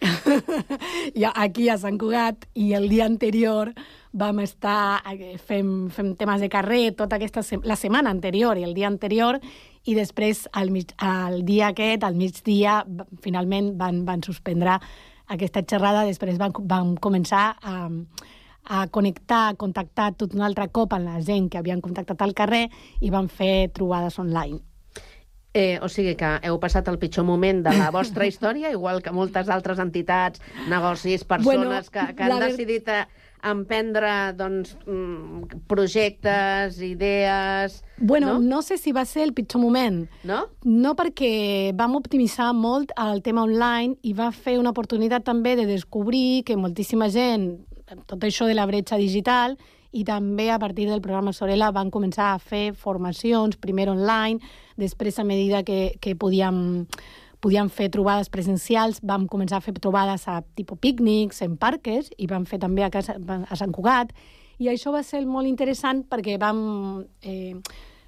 i aquí a Sant Cugat i el dia anterior vam estar eh, fent, fent temes de carrer tota aquesta se la setmana anterior i el dia anterior i després al, mig, al dia aquest, al migdia, finalment van, van suspendre aquesta xerrada, després van, van començar a, a connectar, a contactar tot un altre cop amb la gent que havien contactat al carrer i van fer trobades online. Eh, o sigui que heu passat el pitjor moment de la vostra història, igual que moltes altres entitats, negocis, persones bueno, que, que han ver... decidit a, emprendre doncs, mm, projectes, idees... Bueno, no? no sé si va ser el pitjor moment. No? No, perquè vam optimitzar molt el tema online i va fer una oportunitat també de descobrir que moltíssima gent, tot això de la bretxa digital, i també a partir del programa Sorella van començar a fer formacions, primer online, després a medida que, que podíem, podíem fer trobades presencials, vam començar a fer trobades a tipus pícnics, en parques, i vam fer també a, casa, a Sant Cugat, i això va ser molt interessant perquè vam, eh,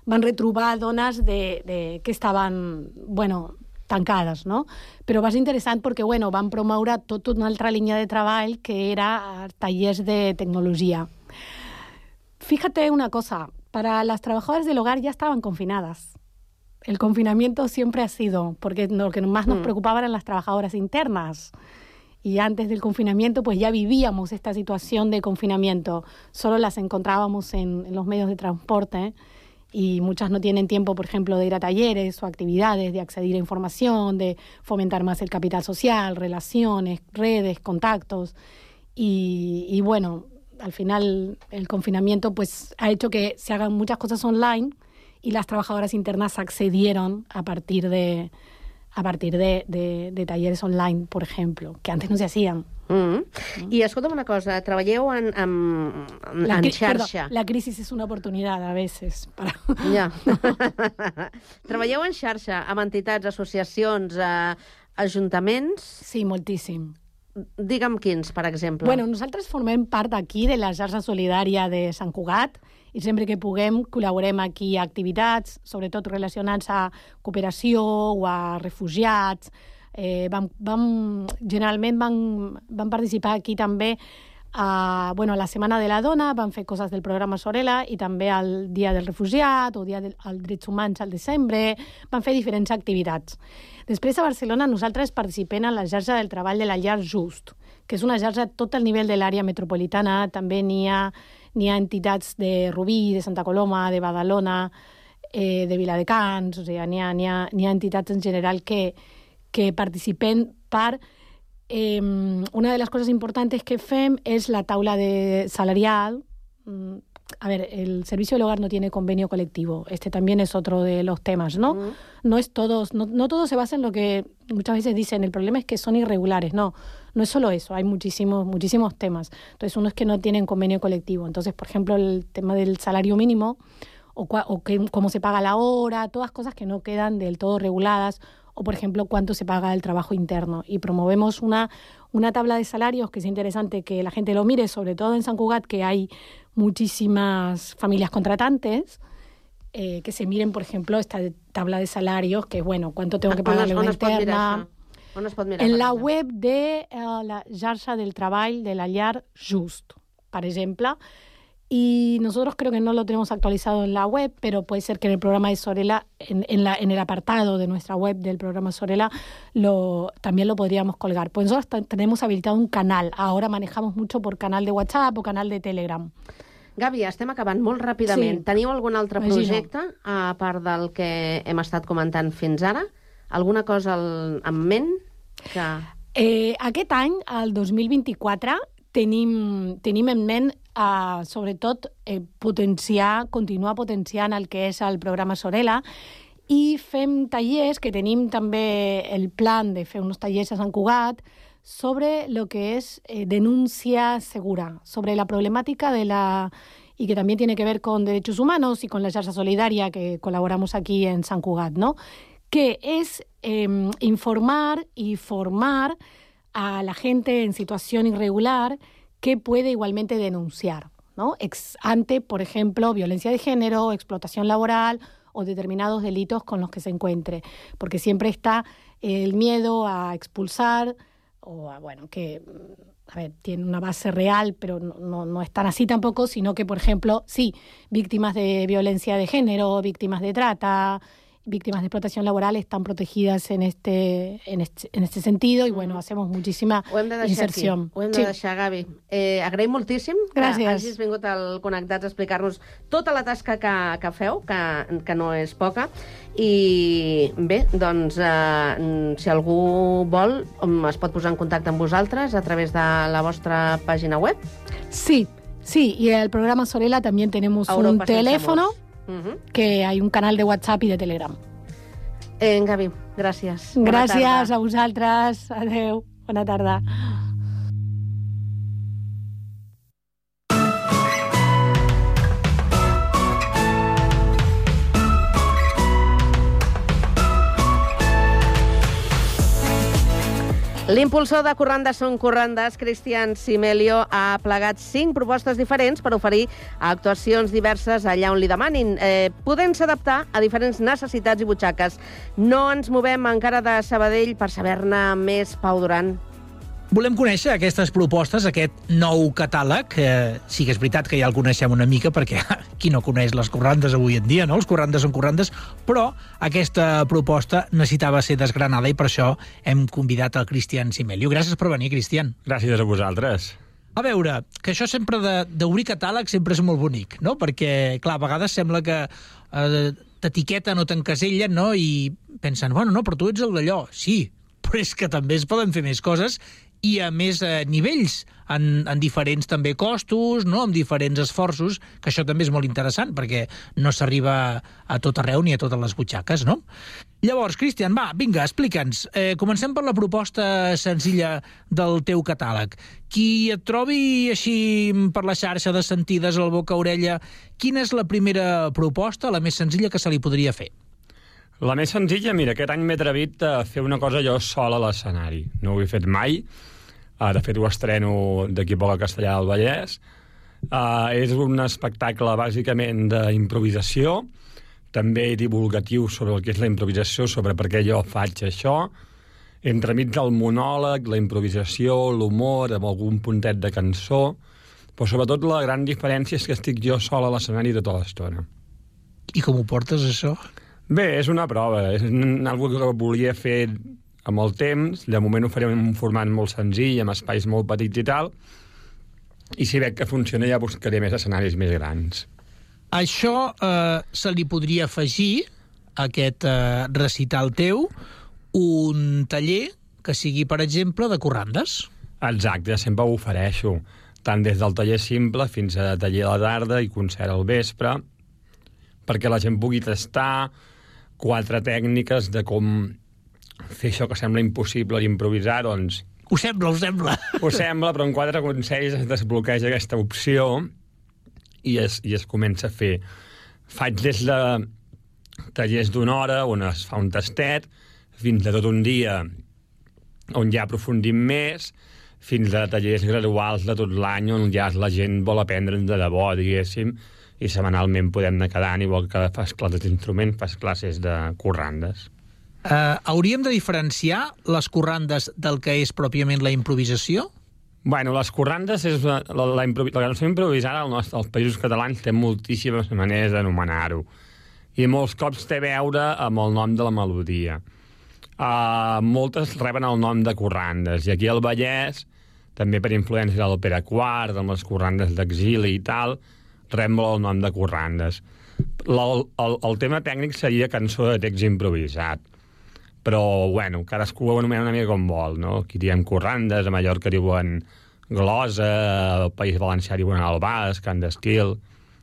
van retrobar dones de, de, que estaven, bueno, tancades, no? Però va ser interessant perquè, bueno, van promoure tota una altra línia de treball que era tallers de tecnologia. Fíjate una cosa, para las trabajadoras del hogar ya estaban confinadas. El confinamiento siempre ha sido, porque lo que más nos mm. preocupaba eran las trabajadoras internas. Y antes del confinamiento, pues ya vivíamos esta situación de confinamiento. Solo las encontrábamos en, en los medios de transporte y muchas no tienen tiempo, por ejemplo, de ir a talleres o actividades, de acceder a información, de fomentar más el capital social, relaciones, redes, contactos. Y, y bueno, al final el confinamiento pues ha hecho que se hagan muchas cosas online y las trabajadoras internas accedieron a partir de a partir de, de, de talleres online, por ejemplo, que antes no se hacían. Mm -hmm. Mm. I escolta'm una cosa, treballeu en, en, en, la, en xarxa. Perdó, la crisis és una oportunitat a veces. Para... Ja. treballeu en xarxa amb entitats, associacions, eh, ajuntaments? Sí, moltíssim. Digue'm quins, per exemple. Bueno, nosaltres formem part aquí de la xarxa solidària de Sant Cugat i sempre que puguem col·laborem aquí a activitats, sobretot relacionats a cooperació o a refugiats. Eh, vam, vam, generalment vam, vam participar aquí també a, bueno, a la Setmana de la Dona van fer coses del programa Sorela i també al Dia del Refugiat o Dia dels Drets Humans al desembre, van fer diferents activitats. Després a Barcelona nosaltres participem en la xarxa del treball de la llar Just, que és una xarxa a tot el nivell de l'àrea metropolitana, també n'hi ha, ha entitats de Rubí, de Santa Coloma, de Badalona, eh, de Viladecans, o sigui, n'hi ha, ha, ha entitats en general que, que participen per eh, una de las cosas importantes que FEM es la tabla de salarial. A ver, el servicio del hogar no tiene convenio colectivo. Este también es otro de los temas, ¿no? No es todos, no, no todo se basa en lo que muchas veces dicen. El problema es que son irregulares. No, no es solo eso. Hay muchísimos, muchísimos temas. Entonces, uno es que no tienen convenio colectivo. Entonces, por ejemplo, el tema del salario mínimo o, o que, cómo se paga la hora, todas cosas que no quedan del todo reguladas o, por ejemplo, cuánto se paga el trabajo interno. Y promovemos una, una tabla de salarios que es interesante que la gente lo mire, sobre todo en San Cugat, que hay muchísimas familias contratantes, eh, que se miren, por ejemplo, esta tabla de salarios, que es, bueno, cuánto tengo que pagar la interna. en la web de uh, la Xarxa del Treball de la Llar Just, per exemple, y nosotros creo que no lo tenemos actualizado en la web, pero puede ser que en el programa de Sorela, en, en, la, en el apartado de nuestra web del programa Sorela, lo, también lo podríamos colgar. Pues nosotros tenemos habilitado un canal, ahora manejamos mucho por canal de WhatsApp o canal de Telegram. Gavi, estem acabant molt ràpidament. Sí. Teniu algun altre Imagino. projecte, a part del que hem estat comentant fins ara? Alguna cosa al, en ment? Que... Eh, aquest any, el 2024, tenim, tenim en ment a, sobretot, eh, potenciar, continuar potenciant el que és el programa Sorela i fem tallers, que tenim també el plan de fer uns tallers a Sant Cugat, sobre lo que es eh, denuncia segura, sobre la problemática de la y que también tiene que ver con derechos humanos y con la Xarxa Solidaria que colaboramos aquí en San Cugat, ¿no? que es eh, informar y formar a la gente en situación irregular que puede igualmente denunciar, ¿no? Ex ante, por ejemplo, violencia de género, explotación laboral o determinados delitos con los que se encuentre, porque siempre está el miedo a expulsar o a, bueno, que a ver, tiene una base real, pero no, no, no, es tan así tampoco, sino que, por ejemplo, sí, víctimas de violencia de género, víctimas de trata, víctimas de explotación laboral están protegides en este, en este, en este sentido i bueno, hacemos Ho hem de inserció. Aquí. Ho hem de Sí. deixar, Gavi. Eh, agraïm moltíssim Gràcies. que hagis vingut al Connectats a explicar-nos tota la tasca que, que feu, que, que no és poca. I bé, doncs, eh, si algú vol, es pot posar en contacte amb vosaltres a través de la vostra pàgina web. Sí, sí, y el programa Sorela también tenemos un Europa teléfono, murs. Mhm. que hay un canal de WhatsApp y de Telegram. Eh, Gavi, gràcies. Bona Gràcies tarda. a vosaltres. Adeu. Bona tarda. L'impulsor de Corrandes són Corrandes, Cristian Simelio, ha plegat cinc propostes diferents per oferir actuacions diverses allà on li demanin, eh, podent-se adaptar a diferents necessitats i butxaques. No ens movem encara de Sabadell per saber-ne més, Pau Duran. Volem conèixer aquestes propostes, aquest nou catàleg. Eh, sí que és veritat que ja el coneixem una mica, perquè qui no coneix les corrandes avui en dia, no? Els corrandes són corrandes, però aquesta proposta necessitava ser desgranada i per això hem convidat el Cristian Simelio. Gràcies per venir, Cristian. Gràcies a vosaltres. A veure, que això sempre de- d'obrir catàleg sempre és molt bonic, no? Perquè, clar, a vegades sembla que eh, t'etiqueten o t'encasellen, no? I pensen, bueno, no, però tu ets el d'allò. Sí, però és que també es poden fer més coses i a més eh, nivells, en, en diferents també costos, no? amb diferents esforços, que això també és molt interessant, perquè no s'arriba a tot arreu ni a totes les butxaques, no? Llavors, Cristian, va, vinga, explica'ns. Eh, comencem per la proposta senzilla del teu catàleg. Qui et trobi així per la xarxa de sentides al boca-orella, quina és la primera proposta, la més senzilla que se li podria fer? La més senzilla, mira, aquest any m'he atrevit a fer una cosa jo sol a l'escenari. No ho he fet mai. Uh, de fet, ho estreno d'aquí a poc a Castellà del Vallès. Uh, és un espectacle bàsicament d'improvisació, també divulgatiu sobre el que és la improvisació, sobre per què jo faig això, entremig del monòleg, la improvisació, l'humor, amb algun puntet de cançó, però sobretot la gran diferència és que estic jo sol a l'escenari tota l'estona. I com ho portes, això? Bé, és una prova, és una cosa que volia fer amb el temps, de moment ho farem en un format molt senzill, amb espais molt petits i tal, i si veig que funciona ja buscaré més escenaris més grans. Això eh, se li podria afegir, a aquest eh, recital teu, un taller que sigui, per exemple, de corrandes. Exacte, sempre ho ofereixo, tant des del taller simple fins a taller a la tarda i concert al vespre, perquè la gent pugui tastar quatre tècniques de com fer això que sembla impossible d'improvisar, doncs Ho sembla, ho sembla. Ho sembla, però en quatre consells es desbloqueja aquesta opció i es, i es comença a fer. Faig des de tallers d'una hora on es fa un tastet, fins a tot un dia on ja aprofundim més, fins a tallers graduals de tot l'any on ja la gent vol aprendre de debò, diguéssim, i setmanalment podem anar quedant, igual que fas classes d'instrument, fas classes de corrandes. Eh, hauríem de diferenciar les corrandes del que és pròpiament la improvisació? Bueno, les corrandes és la, la, la, improvi la cançó improvisada al nostre, als països catalans té moltíssimes maneres d'anomenar-ho. I molts cops té a veure amb el nom de la melodia. Uh, moltes reben el nom de corrandes, i aquí al Vallès, també per influència de l'òpera quart, amb les corrandes d'exili i tal, rep molt el nom de corrandes. La, el, el tema tècnic seria cançó de text improvisat però, bueno, cadascú ho anomena una mica com vol, no? Aquí diem corrandes, a Mallorca diuen glosa, al País Valencià diuen el basc, can d'estil...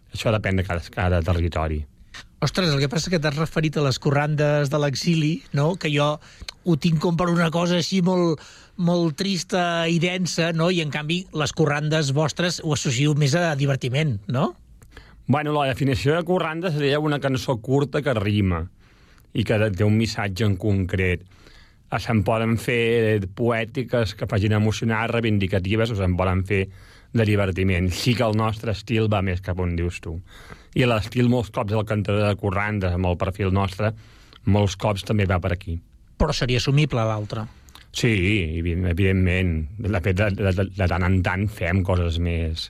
Això depèn de cada, cada territori. Ostres, el que passa que t'has referit a les corrandes de l'exili, no? que jo ho tinc com per una cosa així molt, molt trista i densa, no? i en canvi les corrandes vostres ho associo més a divertiment, no? Bueno, la definició de corranda seria una cançó curta que rima i que té un missatge en concret. Se'n poden fer poètiques que facin emocionar, reivindicatives, o se'n poden fer de divertiment. Sí que el nostre estil va més cap on dius tu. I l'estil molts cops del cantador de Corrandes, amb el perfil nostre, molts cops també va per aquí. Però seria assumible l'altre. Sí, evi- evidentment. De fet, de, de, de, de tant en tant fem coses més,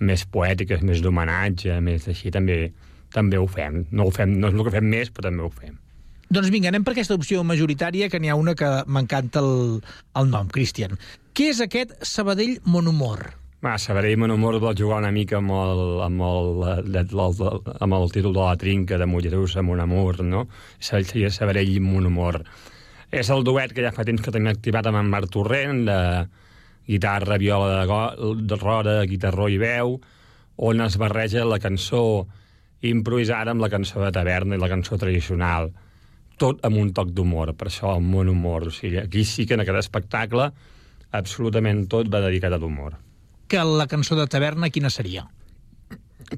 més poètiques, més d'homenatge, més així, també, també ho fem. No, ho fem. no és el que fem més, però també ho fem. Doncs vinga, anem per aquesta opció majoritària, que n'hi ha una que m'encanta el, el nom, Cristian. Què és aquest Sabadell Monhumor? Va, Sabadell Monhumor vol jugar una mica amb el, amb el, el, el, amb el títol de la trinca de Mollerussa, Mon Amor, no? Seria Sabadell Monhumor. És el duet que ja fa temps que tenim activat amb en Marc Torrent, de guitarra, viola de, go, de roda, guitarró i veu, on es barreja la cançó improvisada amb la cançó de taverna i la cançó tradicional tot amb un toc d'humor, per això el mon humor. O sigui, aquí sí que en aquest espectacle absolutament tot va dedicat a l'humor. Que la cançó de taverna, quina seria?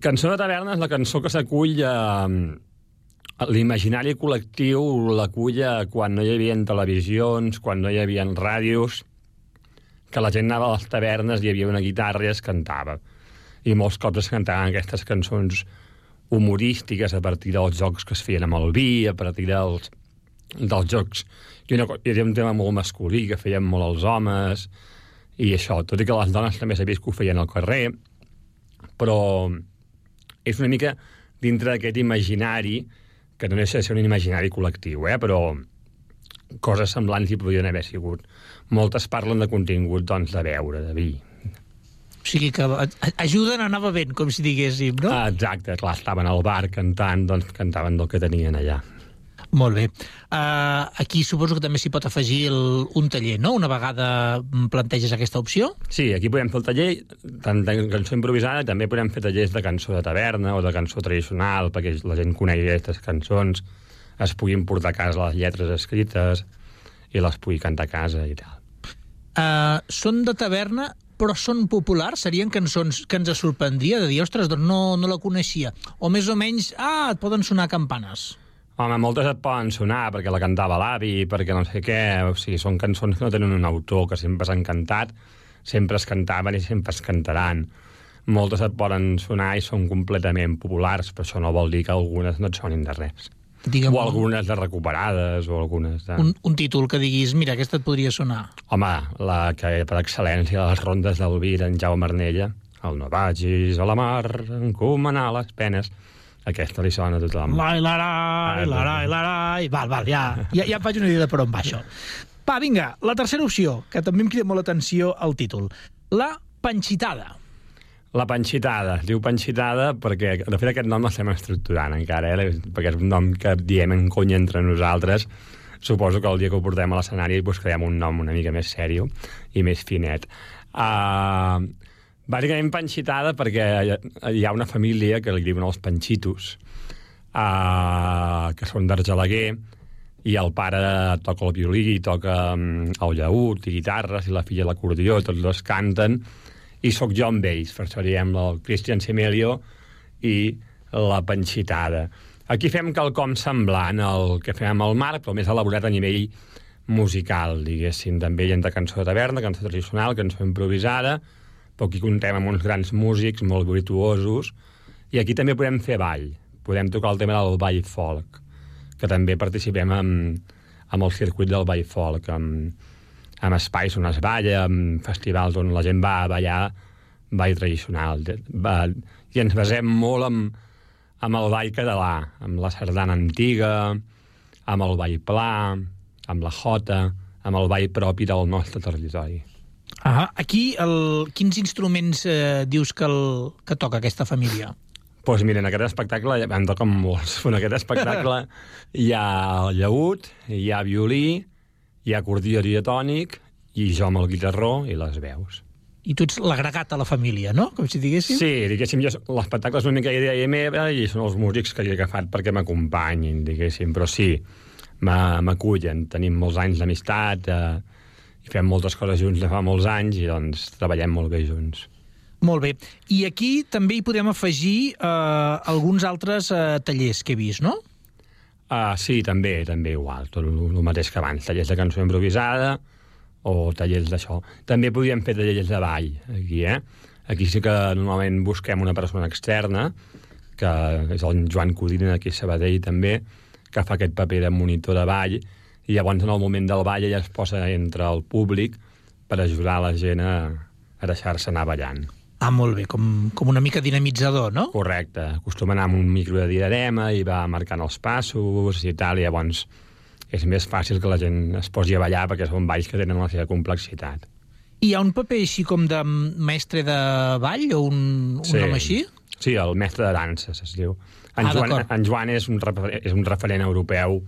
Cançó de taverna és la cançó que s'acull a, a l'imaginari col·lectiu, l'acull a quan no hi havia televisions, quan no hi havia ràdios, que la gent anava a les tavernes, hi havia una guitarra i es cantava. I molts cops es cantaven aquestes cançons humorístiques a partir dels jocs que es feien amb el vi, a partir dels, dels jocs... I una, havia un tema molt masculí que feien molt els homes, i això, tot i que les dones també s'ha vist que ho feien al carrer, però és una mica dintre d'aquest imaginari, que no deixa de ser un imaginari col·lectiu, eh? però coses semblants hi podrien haver sigut. Moltes parlen de contingut, doncs, de beure, de vi. O sigui que ajuden a anar bevent, com si diguéssim, no? Ah, exacte, clar, estaven al bar cantant, doncs cantaven del que tenien allà. Molt bé. Uh, aquí suposo que també s'hi pot afegir el, un taller, no? Una vegada planteges aquesta opció? Sí, aquí podem fer el taller, tant de cançó improvisada, també podem fer tallers de cançó de taverna o de cançó tradicional, perquè la gent conegui aquestes cançons, es puguin portar a casa les lletres escrites i les pugui cantar a casa i tal. Uh, són de taverna, però són populars? Serien cançons que ens sorprendria de dir, ostres, doncs no, no la coneixia. O més o menys, ah, et poden sonar campanes. Home, moltes et poden sonar perquè la cantava l'avi, perquè no sé què... O sigui, són cançons que no tenen un autor, que sempre s'han cantat, sempre es cantaven i sempre es cantaran. Moltes et poden sonar i són completament populars, però això no vol dir que algunes no et sonin de res. Digue'm o algunes de recuperades, o algunes de... un, un títol que diguis, mira, aquesta et podria sonar. Home, la que per excel·lència de les rondes del vi d'en Jaume Arnella, el no vagis a la mar, encomanar les penes, aquesta li sona a tothom. Lai, larai, larai, larai... Val, val, ja, ja, ja em faig una idea de per on va això. Va, vinga, la tercera opció, que també em crida molt l'atenció al títol. La panxitada. La panxitada, es diu panxitada perquè, de fet, aquest nom l'estem estructurant encara, eh? perquè és un nom que diem en conya entre nosaltres. Suposo que el dia que ho portem a l'escenari buscarem un nom una mica més sèrio i més finet. Uh, bàsicament panxitada perquè hi ha una família que li diuen els panxitos, uh, que són d'Argelaguer, i el pare toca el violí, toca um, el llaüt i guitarres, i la filla l'acordió, tots dos canten, i sóc jo amb ells, per això diem el Christian Semelio i la panxitada. Aquí fem quelcom semblant al que fem amb el Marc, però més elaborat a nivell musical, diguéssim. També hi ha de cançó de taverna, cançó tradicional, cançó improvisada, però aquí contem amb uns grans músics molt virtuosos, i aquí també podem fer ball. Podem tocar el tema del ball folk, que també participem amb, amb el circuit del ball folk, amb, amb espais on es balla, amb festivals on la gent va a ballar ball tradicional. Va, I ens basem molt amb, amb el ball català, amb la sardana antiga, amb el ball pla, amb la jota, amb el ball propi del nostre territori. Ah, aquí, el, quins instruments eh, dius que, el, que toca aquesta família? Doncs pues mira, en aquest espectacle en toquen molts. En aquest espectacle hi ha el llaüt, hi ha violí, hi ha acordió diatònic i jo amb el guitarró i les veus. I tu ets l'agregat a la família, no? Com si diguéssim. Sí, diguéssim, jo, l'espectacle és una mica idea meva i són els músics que he agafat perquè m'acompanyin, diguéssim, però sí, m'acullen. Tenim molts anys d'amistat eh, i fem moltes coses junts de fa molts anys i doncs treballem molt bé junts. Molt bé. I aquí també hi podem afegir eh, alguns altres eh, tallers que he vist, no? Uh, sí, també, també igual, tot el, mateix que abans, tallers de cançó improvisada o tallers d'això. També podríem fer tallers de ball, aquí, eh? Aquí sí que normalment busquem una persona externa que és el Joan Codina aquí a Sabadell també, que fa aquest paper de monitor de ball, i llavors en el moment del ball ella es posa entre el públic per ajudar la gent a, a deixar-se anar ballant. Ah, molt bé, com, com una mica dinamitzador, no? Correcte. Acostuma anar amb un micro de diadema i va marcant els passos i tal, i llavors és més fàcil que la gent es posi a ballar perquè són balls que tenen la seva complexitat. Hi ha un paper així com de mestre de ball o un, un Sí. nom així? Sí, el mestre de danses, es diu. En, Ah, Joan, en Joan és un, és un referent europeu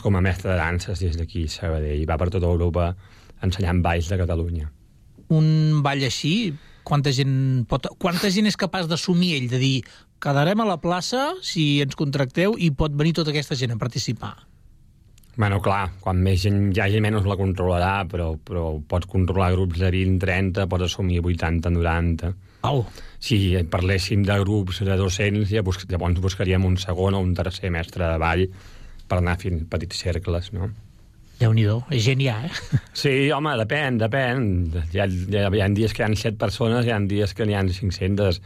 com a mestre de danses des d'aquí, a Sabadell. Va per tota Europa ensenyant balls de Catalunya. Un ball així, quanta gent, pot, quanta gent és capaç d'assumir ell, de dir quedarem a la plaça si ens contracteu i pot venir tota aquesta gent a participar? Bueno, clar, quan més gent hi hagi, menys la controlarà, però, però pots controlar grups de 20, 30, pots assumir 80, 90. Au. Si parléssim de grups de 200, ja bus llavors buscaríem un segon o un tercer mestre de ball per anar fent petits cercles, no? Déu nhi és gent ja, eh? Sí, home, depèn, depèn. Hi ha, hi ha, hi ha dies que hi ha 7 persones, hi ha dies que n'hi ha 500.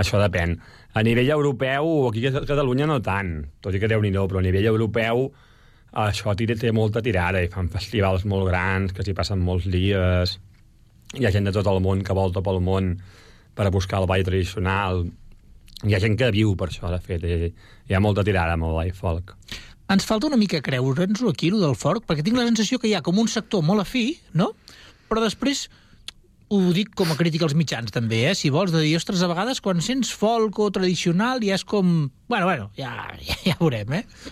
Això depèn. A nivell europeu, aquí a Catalunya no tant, tot i que déu nhi però a nivell europeu això tira, té molta tirada i fan festivals molt grans que s'hi passen molts dies. Hi ha gent de tot el món que volta pel món per a buscar el ball tradicional. Hi ha gent que viu per això, de fet. Hi, hi ha molta tirada amb el ball folk. Ens falta una mica creure'ns-ho aquí, lo del forc, perquè tinc la sensació que hi ha com un sector molt afí, no? Però després ho dic com a crítica als mitjans, també, eh? Si vols, de dir, ostres, a vegades quan sents folk o tradicional ja és com... Bueno, bueno, ja, ja, ja veurem, eh?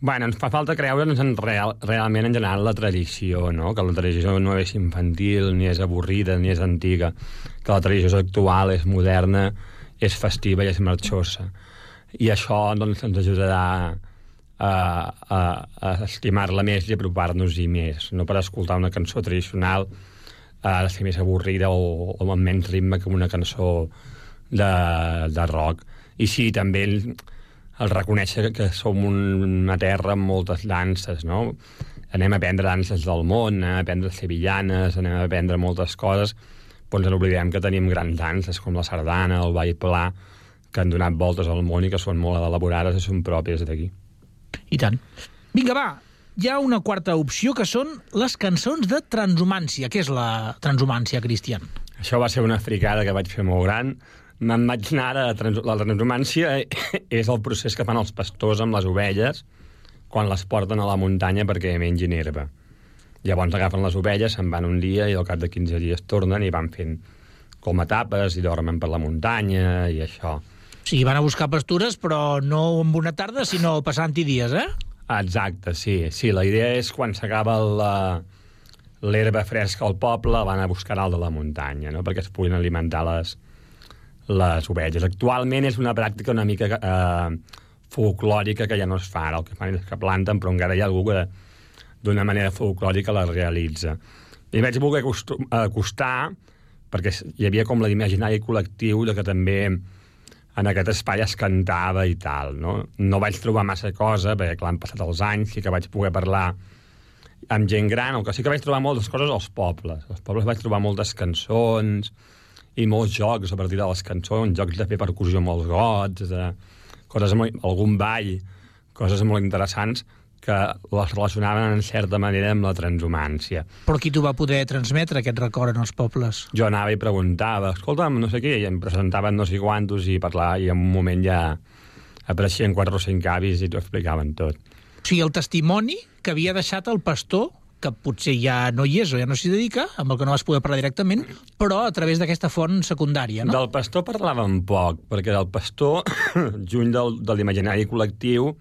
Bueno, ens fa falta creure'ns en real, realment en general la tradició, no? que la tradició no és infantil, ni és avorrida, ni és antiga, que la tradició actual és moderna, és festiva i és marxosa. I això doncs, ens ajudarà a, a, a estimar-la més i apropar-nos-hi més. No per escoltar una cançó tradicional ha de ser més avorrida o, o amb menys ritme que una cançó de, de rock. I sí, també el, el reconèixer que som un, una terra amb moltes danses, no? Anem a aprendre danses del món, anem a aprendre sevillanes, anem a aprendre moltes coses, però ens n'oblidem que tenim grans danses com la sardana, el ball pla, que han donat voltes al món i que són molt elaborades i són pròpies d'aquí. I tant. Vinga, va, hi ha una quarta opció que són les cançons de transhumància. Què és la transhumància, Cristian? Això va ser una fricada que vaig fer molt gran. Me'n vaig anar a la transhumància és el procés que fan els pastors amb les ovelles quan les porten a la muntanya perquè mengin herba. Llavors agafen les ovelles, se'n van un dia i al cap de 15 dies tornen i van fent com etapes i dormen per la muntanya i això. Sigui, van a buscar pastures, però no amb una tarda, sinó passant-hi dies, eh? Exacte, sí. Sí, la idea és quan s'acaba la- l'herba fresca al poble, van a buscar alt de la muntanya, no? perquè es puguin alimentar les, les ovelles. Actualment és una pràctica una mica eh, folclòrica que ja no es fa. Ara el que fan és que planten, però encara hi ha algú que d'una manera folclòrica la realitza. I vaig voler acostar, perquè hi havia com l'imaginari col·lectiu de que també en aquest espai es cantava i tal, no? No vaig trobar massa cosa, perquè clar, han passat els anys, sí que vaig poder parlar amb gent gran, el que sí que vaig trobar moltes coses als pobles. Als pobles vaig trobar moltes cançons i molts jocs a partir de les cançons, jocs de fer percussió amb els gots, de coses molt, algun ball, coses molt interessants que les relacionaven en certa manera amb la transhumància. Però qui t'ho va poder transmetre, aquest record, en els pobles? Jo anava i preguntava, escolta'm, no sé què, i em presentaven no sé quantos i parlava, i en un moment ja apareixien quatre o cinc avis i t'ho explicaven tot. O sigui, el testimoni que havia deixat el pastor, que potser ja no hi és o ja no s'hi dedica, amb el que no vas poder parlar directament, però a través d'aquesta font secundària, no? Del pastor parlàvem poc, perquè del pastor, juny del, de l'imaginari col·lectiu,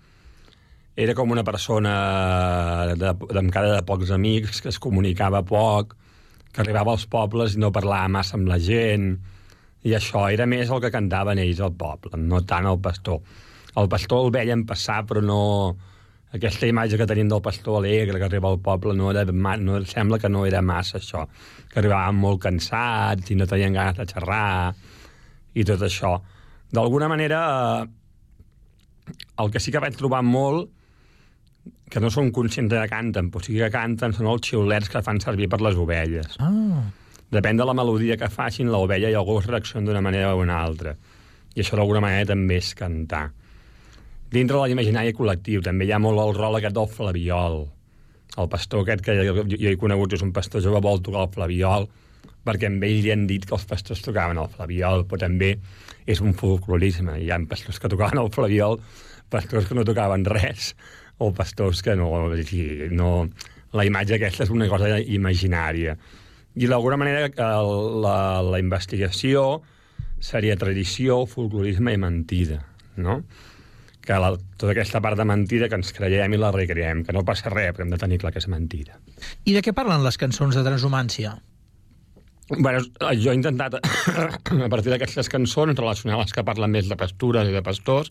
era com una persona de, de, amb cara de pocs amics, que es comunicava poc, que arribava als pobles i no parlava massa amb la gent, i això era més el que cantaven ells al poble, no tant el pastor. El pastor el veien passar, però no... Aquesta imatge que tenim del pastor alegre que arriba al poble no era, no, sembla que no era massa això, que arribaven molt cansats i no tenien ganes de xerrar i tot això. D'alguna manera, eh, el que sí que vaig trobar molt que no són conscients de que canten, però sí que canten són els xiulets que fan servir per les ovelles. Ah. Depèn de la melodia que facin, l'ovella i el gos reaccionen d'una manera o una altra. I això d'alguna manera també és cantar. Dintre de l'imaginari col·lectiu també hi ha molt el rol aquest del flaviol. El pastor aquest que jo, jo he conegut és un pastor jove vol tocar el flaviol perquè amb ell li han dit que els pastors tocaven el flaviol, però també és un folclorisme. Hi ha pastors que tocaven el flaviol, pastors que no tocaven res, o pastors que no... no la imatge aquesta és una cosa imaginària. I d'alguna manera la, la investigació seria tradició, folclorisme i mentida, no? que la, tota aquesta part de mentida que ens creiem i la recreem, que no passa res, però hem de tenir clar que és mentida. I de què parlen les cançons de transhumància? Bueno, jo he intentat, a partir d'aquestes cançons, relacionar les que parlen més de pastures i de pastors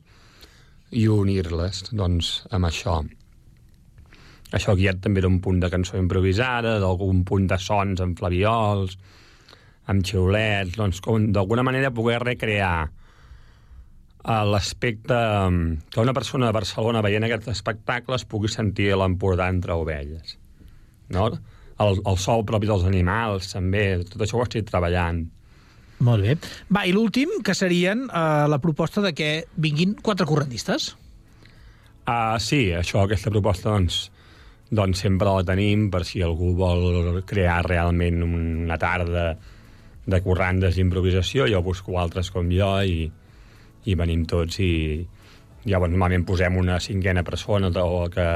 i unir-les, doncs, amb això. Això guiat també d'un punt de cançó improvisada, d'algun punt de sons amb flaviols, amb xiulets, doncs, com d'alguna manera poder recrear eh, l'aspecte que una persona de Barcelona veient aquest espectacle es pugui sentir l'Empordà entre ovelles. No? El, el sol propi dels animals, també, tot això ho estic treballant. Molt bé. Va, i l'últim, que serien uh, la proposta de que vinguin quatre correndistes. Uh, sí, això, aquesta proposta, doncs, doncs sempre la tenim per si algú vol crear realment una tarda de corrandes d'improvisació, jo busco altres com jo i, i venim tots i llavors normalment posem una cinquena persona o que,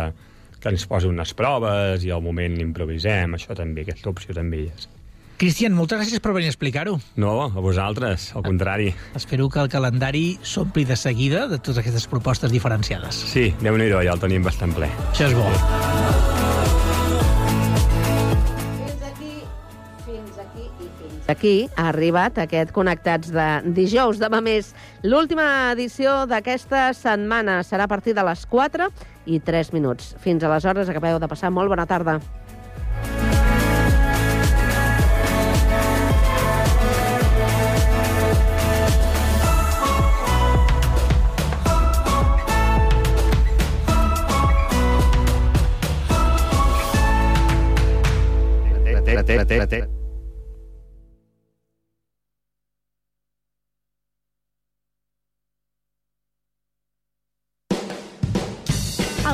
que ens posi unes proves i al moment improvisem, això també, aquesta opció també hi és. Cristian, moltes gràcies per venir a explicar-ho. No, a vosaltres, al contrari. Espero que el calendari s'ompli de seguida de totes aquestes propostes diferenciades. Sí, déu nhi ja el tenim bastant ple. Això és bo. Fins aquí, fins aquí i fins aquí ha arribat aquest Connectats de dijous. Demà més, l'última edició d'aquesta setmana serà a partir de les 4 i 3 minuts. Fins aleshores, acabeu de passar molt bona tarda. T, T, T.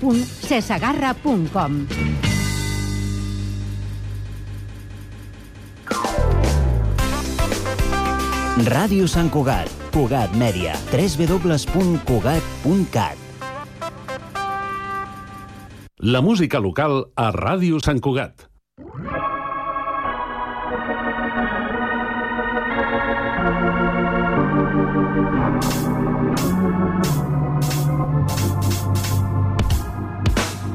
www.cesagarra.com. Ràdio Sant Cugat, Cugat Mèdia, www.cugat.cat. La música local a Ràdio Sant Cugat.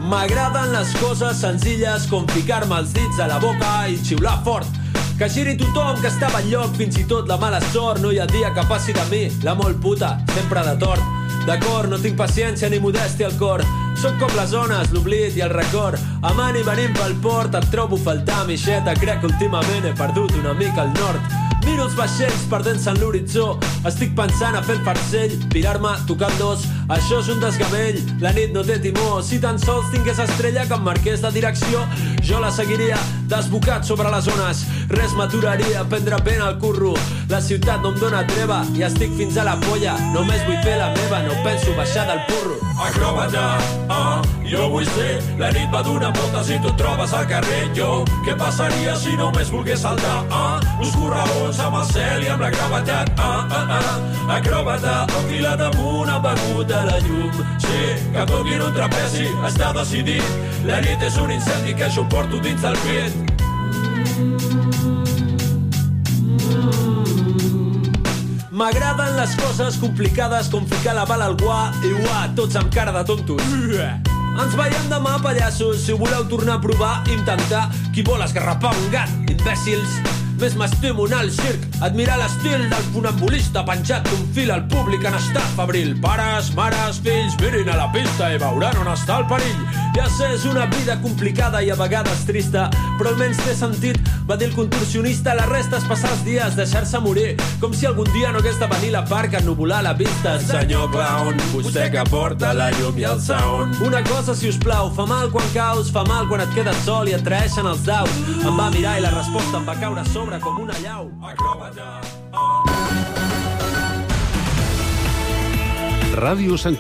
M'agraden les coses senzilles com ficar-me els dits a la boca i xiular fort. Que giri tothom que estava al lloc, fins i tot la mala sort. No hi ha dia que passi de mi, la molt puta, sempre de tort. D'acord, no tinc paciència ni modèstia al cor. Són com les zones, l'oblit i el record. Amant i venint pel port, et trobo faltar mixeta. Crec que últimament he perdut una mica el nord. Miro els vaixells perdent-se en l'horitzó. Estic pensant a fer el farcell, pirar-me tocant dos. Això és un desgavell, la nit no té timó. Si tan sols tingués estrella que em marqués de direcció, jo la seguiria desbocat sobre les ones. Res m'aturaria, prendre pena al curro. La ciutat no em dóna treva i estic fins a la polla. Només vull fer la meva, no penso baixar del burro. Acròbata, ah, jo vull ser. La nit va donant voltes i tu et trobes al carrer. Jo, què passaria si només volgués saltar? Ah, uns corraons amb el cel i amb la gravetat. Ah, ah, ah, acròbata enfilat damunt amb begut de la llum. Sí, que toquin un trapezi està decidit. La nit és un incendi que jo porto dins del pit M'agraden les coses complicades com ficar la bala al guà i uà, tots amb cara de tontos. Ens veiem demà, pallassos, si ho voleu tornar a provar, intentar. Qui vol esgarrapar un gat? Imbècils. Més m'estimo anar al circ, admirar l'estil del funambulista penjat d'un fil al públic en estat febril. Pares, mares, fills, mirin a la pista i veuran on està el perill. Ja sé, és una vida complicada i a vegades trista, però almenys té sentit, va dir el contorsionista. La resta és passar els dies, deixar-se morir, com si algun dia no hagués de venir la part que ennubular la vista. Senyor clown, vostè que porta la llum i el sound. Una cosa, si us plau, fa mal quan caus, fa mal quan et quedes sol i et traeixen els daus. Em va mirar i la resposta em va caure a sobre com una llau. Ràdio Sant